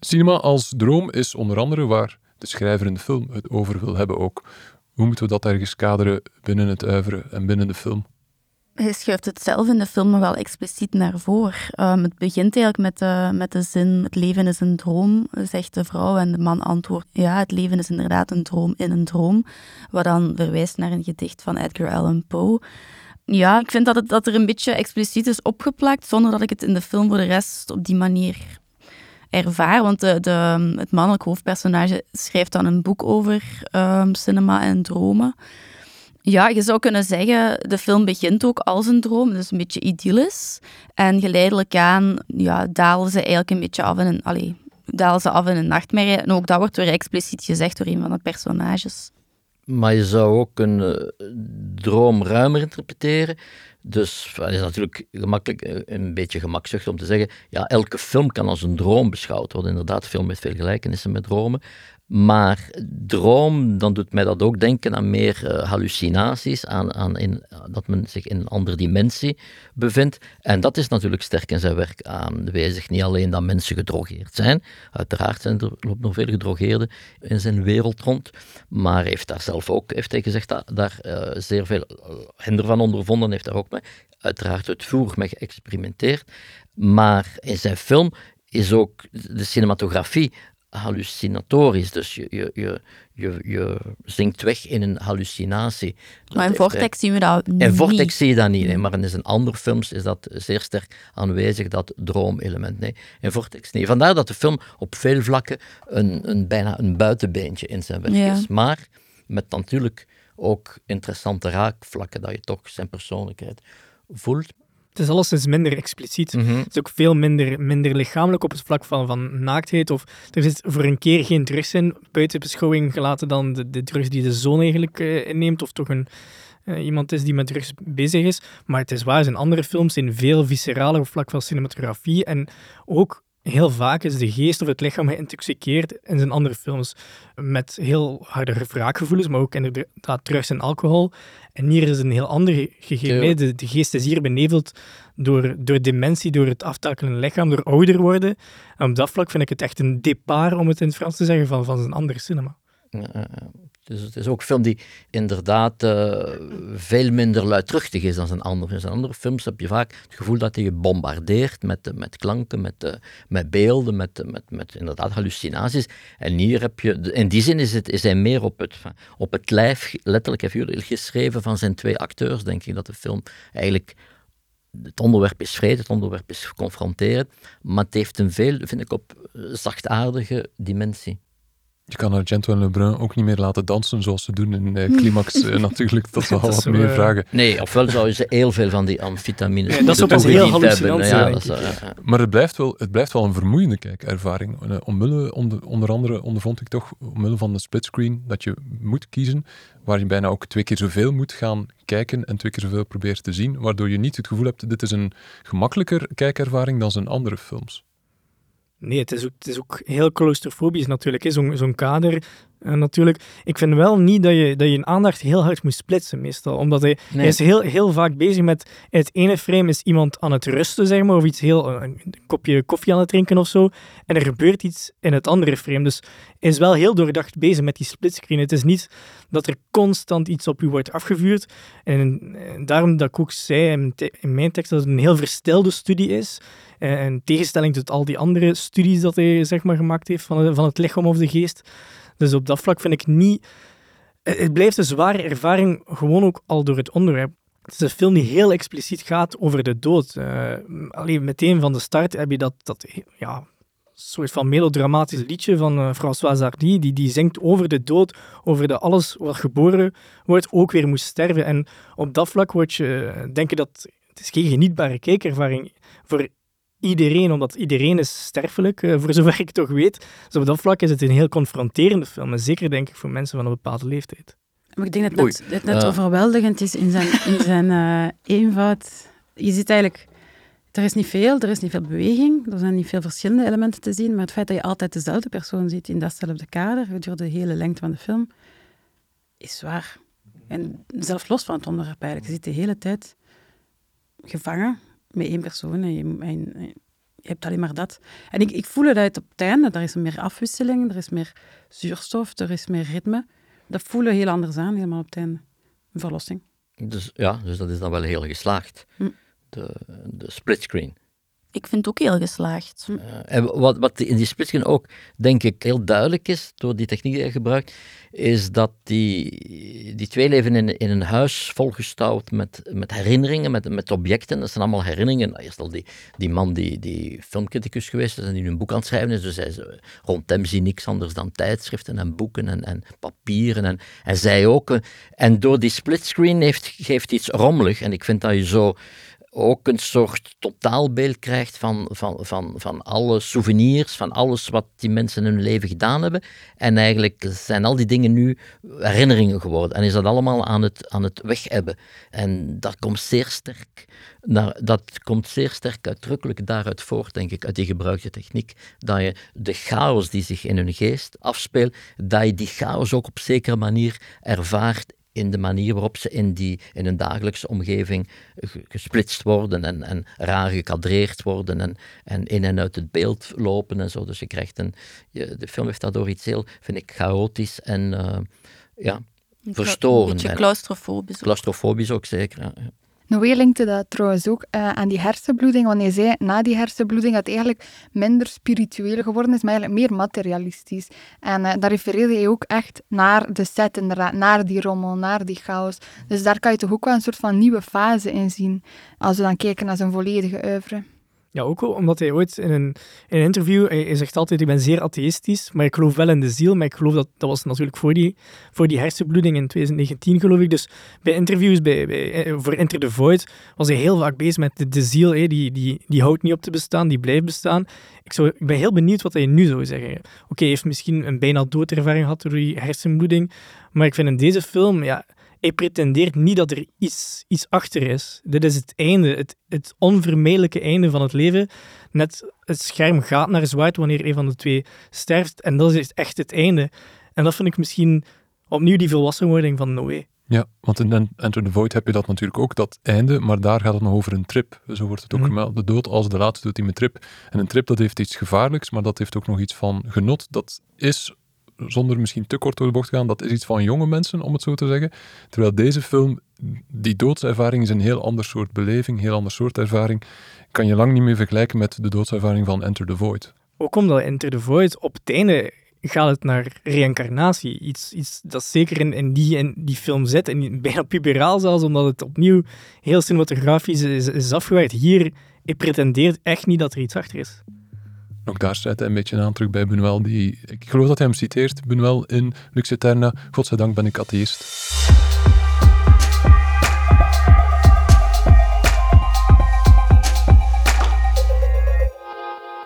Cinema als droom is onder andere waar de schrijver in de film het over wil hebben ook. Hoe moeten we dat ergens kaderen binnen het uiveren en binnen de film? Hij schuift het zelf in de film nog wel expliciet naar voren. Um, het begint eigenlijk met de, met de zin: Het leven is een droom, zegt de vrouw. En de man antwoordt: Ja, het leven is inderdaad een droom in een droom. Wat dan verwijst naar een gedicht van Edgar Allan Poe. Ja, ik vind dat, het, dat er een beetje expliciet is opgeplakt, zonder dat ik het in de film voor de rest op die manier ervaar. Want de, de, het mannelijk hoofdpersonage schrijft dan een boek over um, cinema en dromen. Ja, je zou kunnen zeggen, de film begint ook als een droom, dus een beetje idyllisch. En geleidelijk aan ja, dalen ze eigenlijk een beetje af in een, allee, dalen ze af in een nachtmerrie. En ook dat wordt weer expliciet gezegd door een van de personages. Maar je zou ook een uh, droom ruimer interpreteren. Dus het is natuurlijk gemakkelijk, eh, een beetje gemakzuchtig om te zeggen, ja, elke film kan als een droom beschouwd worden. Inderdaad, film met veel gelijkenissen met dromen. Maar droom, dan doet mij dat ook denken aan meer uh, hallucinaties, aan, aan in, dat men zich in een andere dimensie bevindt. En dat is natuurlijk sterk in zijn werk aanwezig. Niet alleen dat mensen gedrogeerd zijn, uiteraard zijn er, loopt nog veel gedrogeerden in zijn wereld rond, maar heeft daar zelf ook, heeft hij gezegd, daar, daar uh, zeer veel hinder van ondervonden, heeft daar ook mee, uiteraard uitvoerig mee geëxperimenteerd. Maar in zijn film is ook de cinematografie hallucinatorisch. Dus je, je, je, je, je zinkt weg in een hallucinatie. maar in Vortex zien we dat niet. In Vortex zie je dat niet, nee, maar in zijn andere films is dat zeer sterk aanwezig, dat droomelement. Nee, in Vortex niet. Vandaar dat de film op veel vlakken een, een bijna een buitenbeentje in zijn werk is. Maar met natuurlijk ook interessante raakvlakken, dat je toch zijn persoonlijkheid voelt. Het is alleszins minder expliciet. Mhm. Het is ook veel minder, minder lichamelijk op het vlak van, van naaktheid. Of er zit voor een keer geen drugs in, buiten beschouwing gelaten dan de, de drugs die de zoon eigenlijk uh, inneemt. Of toch een, uh, iemand is die met drugs bezig is. Maar het is waar, zijn andere films in veel visceraler op vlak van cinematografie. En ook heel vaak is de geest of het lichaam geïntoxiceerd in zijn andere films. Met heel harde wraakgevoelens, maar ook inderdaad drugs en alcohol. En hier is een heel ander gegeven. De, de, geest is hier beneveld door, door dementie, door het aftakelen lichaam, door ouder worden. En op dat vlak vind ik het echt een départ, om het in het Frans te zeggen, van, van zijn andere cinema. Dus het is ook een film die inderdaad uh, veel minder luidruchtig is dan zijn andere. In zijn andere films heb je vaak het gevoel dat hij je bombardeert met, met klanken, met, uh, met beelden, met, met, met inderdaad hallucinaties. En hier heb je, in die zin is, het, is hij meer op het, op het lijf, letterlijk heeft jullie geschreven van zijn twee acteurs, denk ik, dat de film eigenlijk het onderwerp is vrede, het onderwerp is maar het heeft een veel, vind ik, op zachtaardige dimensie. Je kan Argento en Lebrun ook niet meer laten dansen zoals ze doen in uh, Climax uh, natuurlijk. Dat zal wat meer uh... vragen. Nee, ofwel zouden ze heel veel van die amfetamines ja, Dat zou pas heel hallucinant zijn, ja, Maar het blijft, wel, het blijft wel een vermoeiende kijkervaring. Omwille, onder, onder andere ondervond ik toch, omwille van de splitscreen, dat je moet kiezen waar je bijna ook twee keer zoveel moet gaan kijken en twee keer zoveel probeert te zien, waardoor je niet het gevoel hebt, dit is een gemakkelijker kijkervaring dan zijn andere films. Nee, het is ook, het is ook heel claustrofobisch natuurlijk, zo'n zo'n kader. Uh, natuurlijk. Ik vind wel niet dat je, dat je een aandacht heel hard moet splitsen, meestal. Omdat hij, hij is heel, heel vaak bezig met... In het ene frame is iemand aan het rusten, zeg maar, of iets heel... Een kopje koffie aan het drinken of zo. En er gebeurt iets in het andere frame. Dus hij is wel heel doordacht bezig met die splitscreen. Het is niet dat er constant iets op u wordt afgevuurd. En, en daarom dat ik ook zei in, in mijn tekst dat het een heel verstelde studie is. Eh, in tegenstelling tot al die andere studies dat hij zeg maar, gemaakt heeft van, van het lichaam of de geest. Dus op dat vlak vind ik niet... Het blijft een zware ervaring, gewoon ook al door het onderwerp. Het is een film die heel expliciet gaat over de dood. Uh, alleen meteen van de start heb je dat, dat ja, soort van melodramatisch liedje van uh, François Hardy, die, die zingt over de dood, over dat alles wat geboren wordt ook weer moest sterven. En op dat vlak word je, denk je dat het is geen genietbare kijkervaring voor iedereen, omdat iedereen is sterfelijk, uh, voor zover ik toch weet. Dus op dat vlak is het een heel confronterende film. En zeker denk ik voor mensen van een bepaalde leeftijd. Maar ik denk dat het net, net overweldigend is in zijn, in zijn uh, eenvoud. Je ziet eigenlijk, er is niet veel, er is niet veel beweging, er zijn niet veel verschillende elementen te zien, maar het feit dat je altijd dezelfde persoon ziet in datzelfde kader, gedurende de hele lengte van de film, is zwaar. En zelfs los van het onderwerp eigenlijk. Je zit de hele tijd gevangen met één persoon en je, je hebt alleen maar dat. En ik, ik voel dat op het einde, er is meer afwisseling, er is meer zuurstof, er is meer ritme. Dat voelen heel anders aan, helemaal op het einde. Een verlossing. Dus ja, dus dat is dan wel heel geslaagd. Hm. De, de splitscreen. Ik vind het ook heel geslaagd. En wat, wat in die splitscreen ook, denk ik, heel duidelijk is, door die techniek die je gebruikt, is dat die, die twee leven in, in een huis volgestouwd met, met herinneringen, met, met objecten. Dat zijn allemaal herinneringen. Eerst al die, die man die, die filmcriticus geweest is en die een boek aan het schrijven is. Dus hij, rond hem zie niks anders dan tijdschriften en boeken en, en papieren. En, en zij ook. En door die splitscreen heeft, geeft iets rommelig. En ik vind dat je zo ook een soort totaalbeeld krijgt van, van, van, van alle souvenirs, van alles wat die mensen in hun leven gedaan hebben. En eigenlijk zijn al die dingen nu herinneringen geworden. En is dat allemaal aan het, aan het weghebben. En dat komt zeer sterk, naar, dat komt zeer sterk uitdrukkelijk daaruit voort, denk ik, uit die gebruikte techniek. Dat je de chaos die zich in hun geest afspeelt, dat je die chaos ook op zekere manier ervaart in de manier waarop ze in, die, in een dagelijkse omgeving gesplitst worden en, en raar gekadreerd worden en, en in en uit het beeld lopen en zo. Dus je krijgt een, je, de film heeft daardoor iets heel, vind ik, chaotisch en uh, ja, verstorend. Een beetje claustrofobisch. Claustrofobisch ook zeker, ja. Noé linkte dat trouwens ook uh, aan die hersenbloeding, want hij zei na die hersenbloeding dat het eigenlijk minder spiritueel geworden is, maar eigenlijk meer materialistisch. En uh, daar refereerde hij ook echt naar de set, inderdaad, naar die rommel, naar die chaos. Dus daar kan je toch ook wel een soort van nieuwe fase in zien, als we dan kijken naar zijn volledige oeuvre. Ja, ook omdat hij ooit in een, in een interview, hij, zegt altijd, ik ben zeer atheïstisch, maar ik geloof wel in de ziel, maar ik geloof dat, dat was natuurlijk voor die, voor die hersenbloeding in 2019, geloof ik. Dus bij interviews bij, bij, eh, voor Enter the Void was hij heel vaak bezig met de, de ziel, die, die, die houdt niet op te bestaan, die blijft bestaan. Ik, zou, ik ben heel benieuwd wat hij nu zou zeggen. Oké, heeft misschien een bijna doodervaring gehad door die hersenbloeding, maar ik vind in deze film, ja, hij pretendeert niet dat er iets, iets achter is. Dit is het einde, het, het onvermijdelijke einde van het leven. Net het scherm gaat naar zwart wanneer een van de twee sterft. En dat is echt het einde. En dat vind ik misschien opnieuw die volwassenwording van Noé. Ja, want in Enter the Void heb je dat natuurlijk ook, dat einde, maar daar gaat het nog over een trip. Zo wordt het ook mm gemeld. De dood als de laatste doet hij met trip. En een trip, dat heeft iets gevaarlijks, maar dat heeft ook nog iets van genot. Dat is zonder misschien te kort door de bocht te gaan, dat is iets van jonge mensen, om het zo te zeggen. Terwijl deze film, die doodservaring is een heel ander soort beleving, heel ander soort ervaring. Kan je lang niet meer vergelijken met de doodservaring van Enter the Void. Ook omdat Enter the Void op het einde gaat het naar reïncarnatie. Iets, iets dat zeker in, in, die, in die film zit, en bijna puberaal zelfs, omdat het opnieuw heel cinematografisch is, is afgewerkt. Hier, ik pretendeert echt niet dat er iets achter is. Ook daar zet hij een beetje aan terug bij Bunuel. Die, ik geloof dat hij hem citeert, Bunuel in Lux Eterna. Godzijdank ben ik atheïst.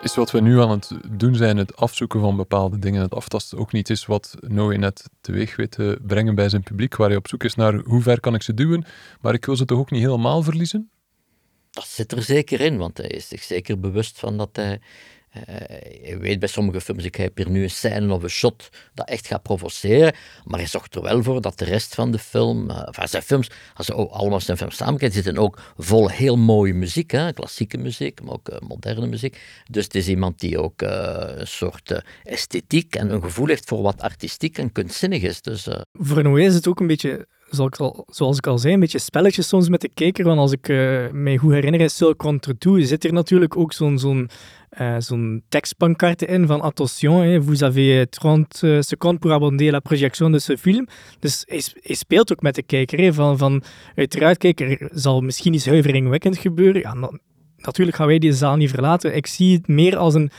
Is wat we nu aan het doen zijn, het afzoeken van bepaalde dingen, het aftasten, ook niet is wat Noé net teweeg weet te brengen bij zijn publiek, waar hij op zoek is naar hoe ver kan ik ze duwen, maar ik wil ze toch ook niet helemaal verliezen? Dat zit er zeker in, want hij is zich zeker bewust van dat hij je weet bij sommige films, ik heb hier nu een scène of een shot dat echt gaat provoceren, maar hij zorgt er wel voor dat de rest van de film, uh, zijn films, als je allemaal zijn films samenkijkt, zitten ook vol heel mooie muziek, hè, klassieke muziek, maar ook uh, moderne muziek. Dus het is iemand die ook een soort esthetiek en een gevoel heeft voor wat artistiek en kunstzinnig is. Dus, voor Noé is het ook een beetje zoals ik al zei, een beetje spelletjes soms met de kijker. Want als ik mij goed herinner, is Seul contre tout, zit er natuurlijk ook zo'n zo'n uh, zo'n tekstpancarte in van attention, hè, vous avez 30 euh, seconden pour abonder la projection de ce film. Dus hij, speelt ook met de kijker. Van, van, uiteraard, kijk, er zal misschien iets huiveringwekkend gebeuren. Ja, natuurlijk gaan wij die zaal niet verlaten. Ik zie het meer als een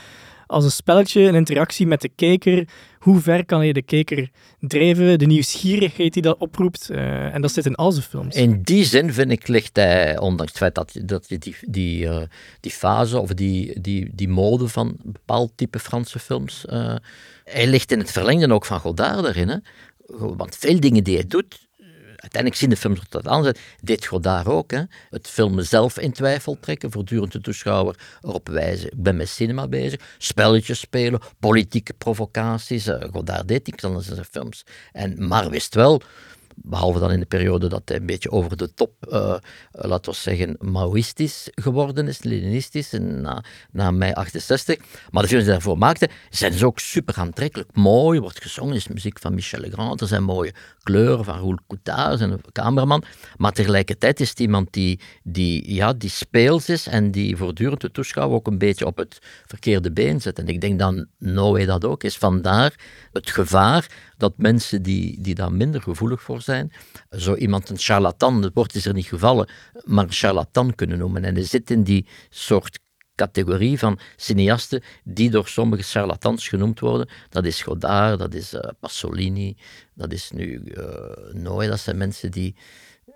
als een spelletje, een interactie met de kijker. Hoe ver kan je de kijker drijven? De nieuwsgierigheid die dat oproept. Uh, en dat zit in al zijn films. In die zin vind ik ligt hij, ondanks het feit dat, dat je die, die, uh, die fase of die, die, die mode van bepaald type Franse films. Uh, hij ligt in het verlengde ook van Godard erin. Hè? Want veel dingen die hij doet, uiteindelijk zien de films dat aanzet. Dit Godard ook. Hè. Het filmen zelf in twijfel trekken, voortdurend de toeschouwer erop wijzen. Ik ben met cinema bezig, spelletjes spelen, politieke provocaties. Uh, Godard deed niks anders in zijn films. En, maar wist wel Behalve dan in de periode dat hij een beetje over de top, uh, laten we zeggen, Maoïstisch geworden is, Leninistisch, na, na mei 68. Maar de films die daarvoor maakte, zijn dus ook super aantrekkelijk. Mooi, wordt gezongen, is muziek van Michel Legrand, er zijn mooie kleuren van Roel Coutard, zijn cameraman. Maar tegelijkertijd is het iemand die, die, ja, die speels is en die voortdurend de toeschouwer ook een beetje op het verkeerde been zet. En ik denk dat Noé dat ook is. Vandaar het gevaar dat mensen die, die daar minder gevoelig voor zijn, zo iemand een charlatan, het woord is er niet gevallen, maar charlatan kunnen noemen. En hij zit in die soort categorie van cineasten die door sommige charlatans genoemd worden. Dat is Godard, dat is uh, Pasolini, dat is nu uh, dat zijn mensen die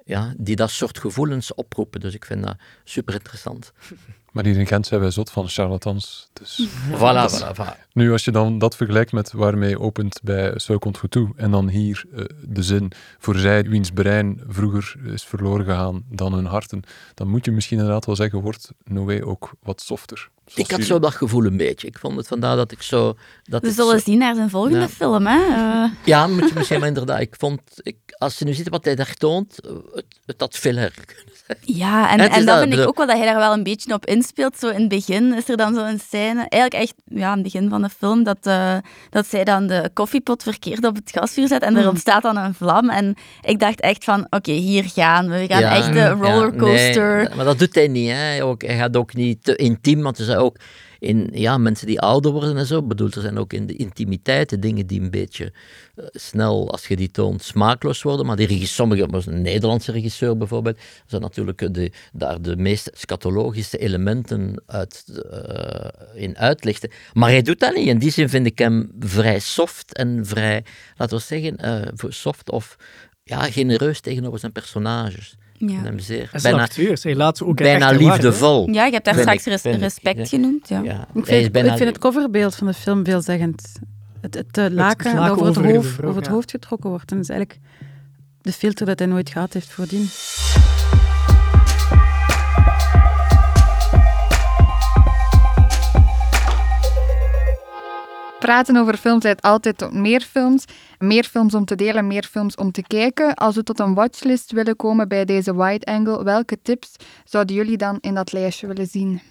ja, die dat soort gevoelens oproepen. Dus ik vind dat super interessant. Maar hier in Gent zijn wij zot van charlatans. Dus voilà, voilà, voilà. Nu, als je dan dat vergelijkt met waarmee opent bij Zo komt goed toe, en dan hier uh, de zin voor zij wiens brein vroeger is verloren gegaan dan hun harten, dan moet je misschien inderdaad wel zeggen, wordt Noé ook wat softer. Ik had zo dat gevoel een beetje. Ik vond het vandaar dat ik zo... Dat We zullen zo... zien naar zijn volgende ja. film, hè? Uh... Ja, moet je misschien, maar inderdaad. Ik vond, ik, als je nu ziet wat hij daar toont, het, het had veel erger kunnen zijn. Ja, en, en, en dat vind ik ook wel dat hij daar wel een beetje op inspeelt. Zo in het begin is er dan zo'n scène, eigenlijk echt, ja, aan het begin van de film, dat, uh, dat zij dan de koffiepot verkeerd op het gasvuur zet en mm. er ontstaat dan een vlam. En ik dacht echt van, oké, okay, hier gaan we. We gaan ja, echt de rollercoaster. Ja, nee, maar dat doet hij niet. Hè. Ook, hij gaat ook niet te intiem, want ook in ja, mensen die ouder worden en zo. bedoel, er zijn ook in de intimiteit de dingen die een beetje uh, snel, als je die toont, smaakloos worden. Maar die sommige, een Nederlandse regisseur bijvoorbeeld, zijn natuurlijk de, daar de meest scatologische elementen uit, uh, in uitlichten. Maar hij doet dat niet. In die zin vind ik hem vrij soft en vrij, laten we zeggen, uh, soft of ja, genereus tegenover zijn personages. Ja. Hem zeer, hij bijna, acteur, hij laat ook bijna liefdevol. Ja, je hebt daar straks res respect ik, genoemd. Ja. ja. Ik, vind, bijna... ik vind het coverbeeld van de film veelzeggend. Het, het, het laken het dat over het, hoofd, vrouw, over het hoofd getrokken wordt. En dat is eigenlijk de filter dat hij nooit gehad heeft voordien. Praten over films leidt altijd tot meer films. Meer films om te delen, meer films om te kijken. Als we tot een watchlist willen komen bij deze wide angle, welke tips zouden jullie dan in dat lijstje willen zien?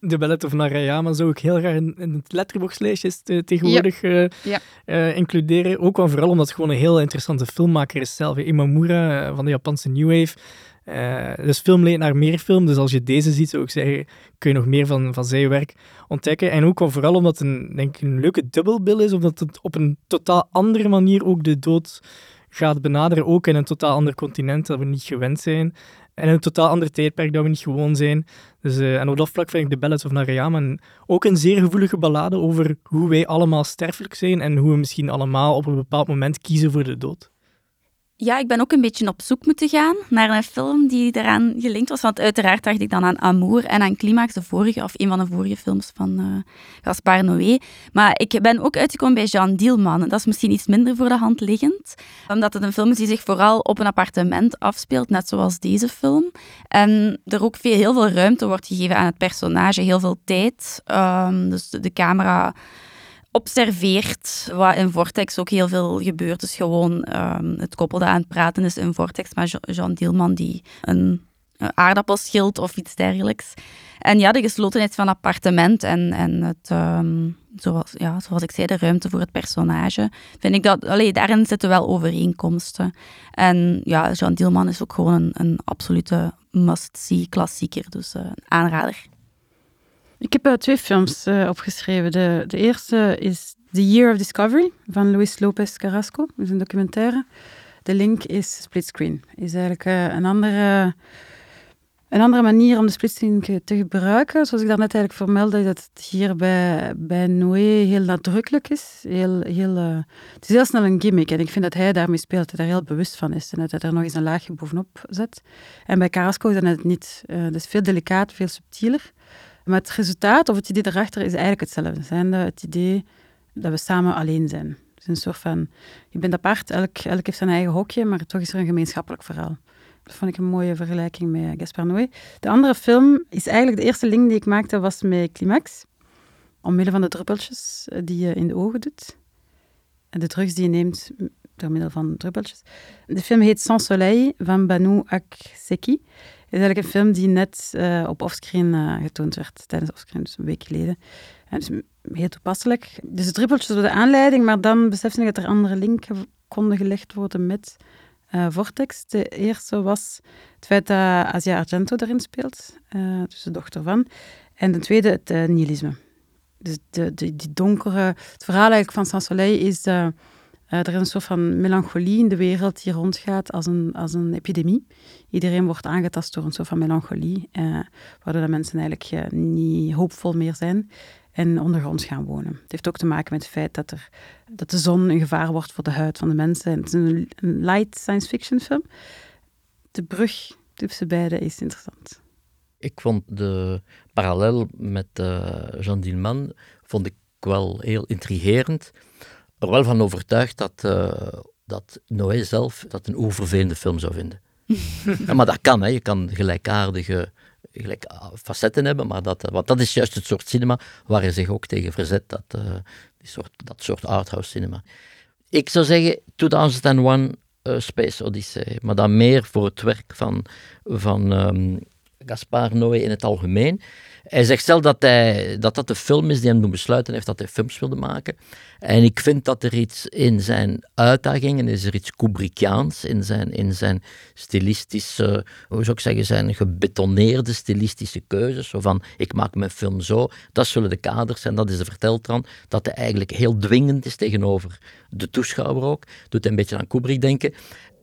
De Ballet of Narayama zou ik heel graag in, het letterboxlijstje tegenwoordig ja. Uh, ja. uh, includeren. Ook wel vooral omdat het gewoon een heel interessante filmmaker is zelf. Imamura van de Japanse New Wave. Uh, dus film leidt naar meer film. Dus als je deze ziet, zou ik zeggen, kun je nog meer van, van zijn werk ontdekken. En ook vooral omdat het een, denk ik, een leuke dubbelbil is, omdat het op een totaal andere manier ook de dood gaat benaderen. Ook in een totaal ander continent dat we niet gewend zijn. En een totaal ander tijdperk dat we niet gewoon zijn. Dus, uh, en op dat vlak vind ik The Ballads of Narayama ook een zeer gevoelige ballade over hoe wij allemaal sterfelijk zijn en hoe we misschien allemaal op een bepaald moment kiezen voor de dood. Ja, ik ben ook een beetje op zoek moeten gaan naar een film die eraan gelinkt was. Want uiteraard dacht ik dan aan Amour en aan Climax, de vorige, of een van de vorige films van uh, Gaspar Noé. Maar ik ben ook uitgekomen bij Jean Dielman. Dat is misschien iets minder voor de hand liggend. Omdat het een film is die zich vooral op een appartement afspeelt, net zoals deze film. En er ook veel, heel veel ruimte wordt gegeven aan het personage, heel veel tijd. Um, dus de camera observeert wat in Vortex ook heel veel gebeurt. Dus gewoon um, het koppel aan het praten is in Vortex met Jean Dielman die een, aardappel schilt of iets dergelijks. En ja, de geslotenheid van appartement en, en het, um, zoals, ja, zoals ik zei, de ruimte voor het personage, vind ik dat, allee, daarin zitten wel overeenkomsten. En ja, Jean Dielman is ook gewoon een, een absolute must-see klassieker, dus een aanrader. Ik heb uh, twee films uh, opgeschreven. De, eerste is The Year of Discovery van Luis Lopez Carrasco. Dat is een documentaire. De link is splitscreen. Is eigenlijk uh, een andere, een andere manier om de splitscreen te gebruiken. Zoals ik daarnet eigenlijk vermeldde, dat het hier bij, bij Noé heel nadrukkelijk is. Heel, heel, het is heel snel een gimmick. En ik vind dat hij daarmee speelt, dat hij daar heel bewust van is. En dat hij er nog eens een laagje bovenop zet. En bij Carrasco is dat net niet. is veel delicaat, veel subtieler. Maar het resultaat of het idee erachter is eigenlijk hetzelfde. Zijn het idee dat we samen alleen zijn. Is een soort van, je bent apart, elk, elk heeft zijn eigen hokje, maar toch is er een gemeenschappelijk verhaal. Dat vond ik een mooie vergelijking met Gaspar Noé. De andere film is eigenlijk de eerste link die ik maakte, was met Climax. Omwille van de druppeltjes die je in de ogen doet. En de drugs die je neemt door middel van druppeltjes. De film heet Sans Soleil van Banu Akseki is eigenlijk een film die net uh, op offscreen uh, getoond werd, tijdens offscreen, dus een week geleden. En dus heel toepasselijk. Dus de druppeltjes door de aanleiding, maar dan besefte ik dat er andere linken konden gelegd worden met Vortex. De eerste was het feit dat Asia Argento erin speelt, dus de dochter van. En de tweede het nihilisme. Dus de, die donkere... Het verhaal eigenlijk van Sans Soleil is... Uh, er is een soort van melancholie in de wereld die rondgaat als een, als een epidemie. Iedereen wordt aangetast door een soort van melancholie, uh, waardoor mensen eigenlijk uh, niet hoopvol meer zijn en ondergronds gaan wonen. Het heeft ook te maken met het feit dat, er, dat de zon een gevaar wordt voor de huid van de mensen. het is een, light science fiction film. de brug tussen beide is interessant. Ik vond de parallel met Jean Dielman vond ik wel heel intrigerend. Er wel van overtuigd dat, uh, dat Noé zelf dat een oververvelende film zou vinden. ja, maar dat kan, hè. je kan gelijkaardige gelijk, facetten hebben, maar dat, want dat is juist het soort cinema waar hij zich ook tegen verzet, dat, uh, die soort, dat soort arthouse cinema. Ik zou zeggen 2001 uh, Space Odyssey, maar dan meer voor het werk van, van um, Gaspar Noé in het algemeen. Hij zegt zelf dat, hij, dat dat de film is die hem doen besluiten heeft dat hij films wilde maken. En ik vind dat er iets in zijn uitdagingen, is er iets Kubrickiaans in zijn, in zijn stilistische, hoe zou ik zeggen, zijn gebetoneerde stilistische keuzes. Zo van, ik maak mijn film zo, dat zullen de kaders zijn, dat is de verteltran. Dat hij eigenlijk heel dwingend is tegenover de toeschouwer ook. Doet een beetje aan Kubrick denken.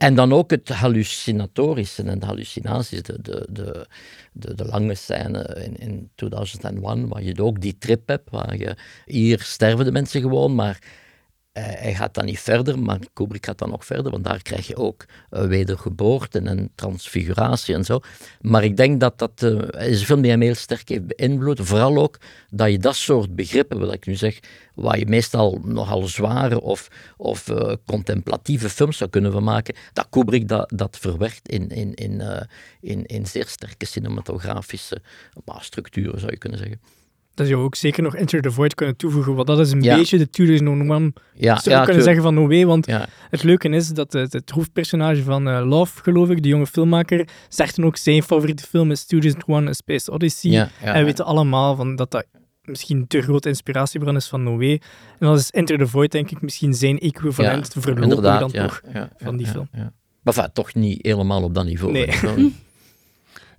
En dan ook het hallucinatorische en de hallucinaties, de, de, de, de, de lange scène in, in 2001, waar je ook die trip hebt, waar je, hier sterven de mensen gewoon, maar hij gaat dan niet verder, maar Kubrick gaat dan nog verder, want daar krijg je ook uh, wedergeboorte en transfiguratie en zo. Maar ik denk dat dat uh, film die hem heel sterk heeft beïnvloed. Vooral ook dat je dat soort begrippen, wat ik nu zeg, waar je meestal nogal zware of, of uh, contemplatieve films zou kunnen maken, dat Kubrick dat, dat verwerkt in, in, in, in, in zeer sterke cinematografische structuren, zou je kunnen zeggen dat je ook zeker nog Enter the Void kunnen toevoegen, want dat is een beetje de 2001 ja, zou ja, kunnen zeggen van Noé, want het leuke is dat het, het hoofdpersonage van uh, Love, geloof ik, de jonge filmmaker, zegt dan ook zijn favoriete film is 2001 A Space Odyssey. en we weten allemaal van dat dat misschien de grote inspiratiebron is van Noé. En dat is Enter the Void, denk ik, misschien zijn equivalent ja, verlopen dan toch van die film. Maar enfin, toch niet helemaal op dat niveau. Nee.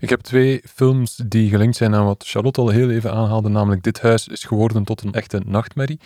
Ik heb twee films die gelinkt zijn aan wat Charlotte al heel even aanhaalde, namelijk Dit huis is geworden tot een echte nachtmerrie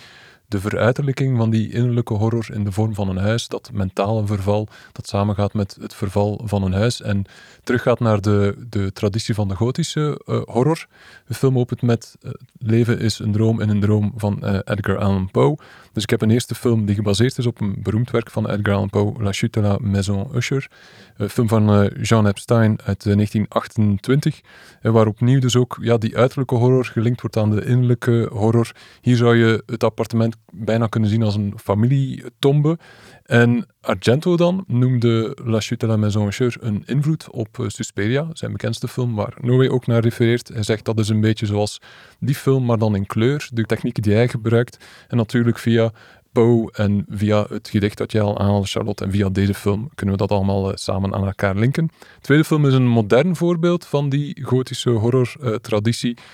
de veruiterlijking van die innerlijke horror in de vorm van een huis, dat mentale verval, dat samengaat met het verval van een huis en teruggaat naar de, de traditie van de gotische uh, horror. De film opent met uh, Leven is een droom in een droom van uh, Edgar Allan Poe. Dus ik heb een eerste film die gebaseerd is op een beroemd werk van Edgar Allan Poe, La Chute la Maison Usher. Een film van Jean Epstein uit 1928, waar opnieuw dus ook ja, die uiterlijke horror gelinkt wordt aan de innerlijke horror. Hier zou je het appartement bijna kunnen zien als een familietombe. En Argento dan noemde La Chute de la Maison Usher een invloed op uh, Suspiria, zijn bekendste film, waar Noé ook naar refereert. Hij zegt dat is een beetje zoals die film, maar dan in kleur, de technieken die hij gebruikt. En natuurlijk via Poe en via het gedicht dat jij al aanhaalde, Charlotte, en via deze film kunnen we dat allemaal uh, samen aan elkaar linken. De tweede film is een modern voorbeeld van die gotische horror-traditie. Uh,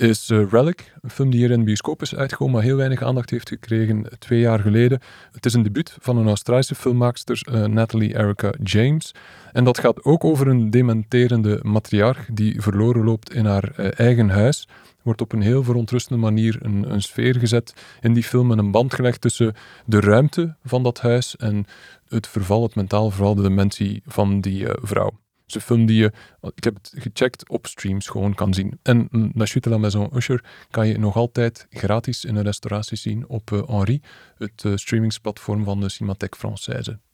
is uh, Relic, een film die hier in de bioscoop is uitgekomen, maar heel weinig aandacht heeft gekregen twee jaar geleden. Het is een debuut van een Australische filmmaakster, uh, Natalie Erica James. En dat gaat ook over een dementerende matriarch die verloren loopt in haar uh, eigen huis. Wordt op een heel verontrustende manier een, een sfeer gezet in die film en een band gelegd tussen de ruimte van dat huis en het verval, het mentaal verval, de dementie van die vrouw is film die je, ik heb het gecheckt, op streams gewoon kan zien. En La Chute de la Maison Usher kan je nog altijd gratis in een restauratie zien op uh, Henri, het uh, streamingsplatform van de Cinémathèque Française.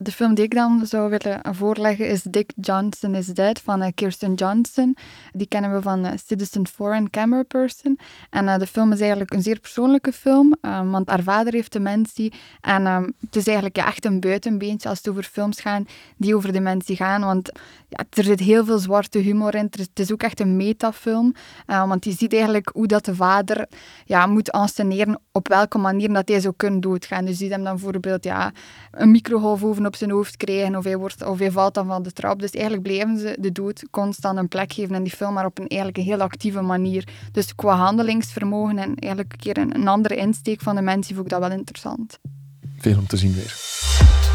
De film die ik dan zou willen voorleggen is Dick Johnson is Dead van uh, Kirsten Johnson. Die kennen we van uh, Citizen Foreign Camera Person. En uh, de film is eigenlijk een zeer persoonlijke film, um, want haar vader heeft dementie. En um, het is eigenlijk ja, echt een buitenbeentje als het over films gaan die over dementie gaan. Want ja, er zit heel veel zwarte humor in. Het is ook echt een metafilm. want je ziet eigenlijk hoe dat de vader ja, moet anseneren op welke manier dat hij zou kunnen doodgaan. Dus je ziet hem dan bijvoorbeeld ja, een microgolf over op zijn hoofd krijgen of hij, wordt, of hij valt dan van de trap. Dus eigenlijk blijven ze de dood constant een plek geven in die film, maar op een, eigenlijk een heel actieve manier. Dus qua handelingsvermogen en eigenlijk een keer een, een andere insteek van de mensen vond ik dat wel interessant. Veel om te zien weer.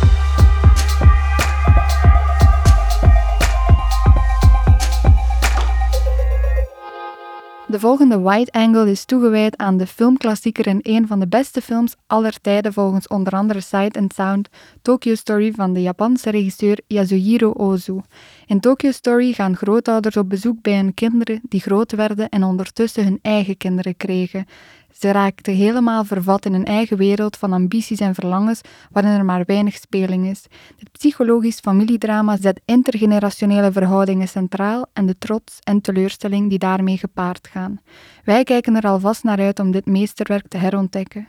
De volgende Wide Angle is toegewijd aan de filmklassieker en een van de beste films aller tijden volgens onder andere Sight and Sound, Tokyo Story van de Japanse regisseur Yasuhiro Ozu. In Tokyo Story gaan grootouders op bezoek bij hun kinderen die groot werden en ondertussen hun eigen kinderen kregen. Ze raakte helemaal vervat in een eigen wereld van ambities en verlangens waarin er maar weinig speling is. Dit psychologisch familiedrama zet intergenerationele verhoudingen centraal en de trots en teleurstelling die daarmee gepaard gaan. Wij kijken er alvast naar uit om dit meesterwerk te herontdekken.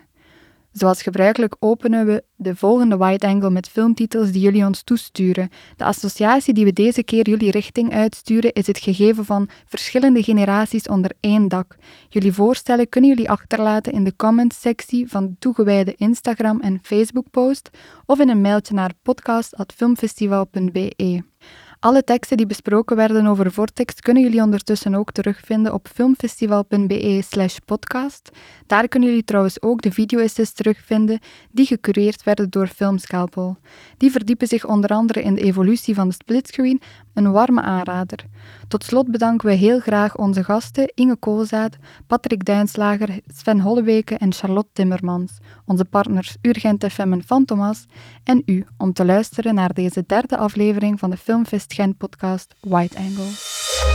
Zoals gebruikelijk openen we de volgende Wide Angle met filmtitels die jullie ons toesturen. De associatie die we deze keer jullie richting uitsturen is het gegeven van verschillende generaties onder één dak. Jullie voorstellen kunnen jullie achterlaten in de comments-sectie van de toegewijde Instagram- en Facebook-post of in een mailtje naar podcast.filmfestival.be. Alle teksten die besproken werden over Vortex kunnen jullie ondertussen ook terugvinden op filmfestival.be slash podcast. Daar kunnen jullie trouwens ook de video-essays terugvinden die gecureerd werden door Filmscalpel. Die verdiepen zich onder andere in de evolutie van de splitscreen, een warme aanrader. Tot slot bedanken we heel graag onze gasten Inge Koolzaad, Patrick Duinslager, Sven Holleweke en Charlotte Timmermans, onze partners Urgent FM en Fantomas en u om te luisteren naar deze derde aflevering van de Filmfest Gent podcast White Angle.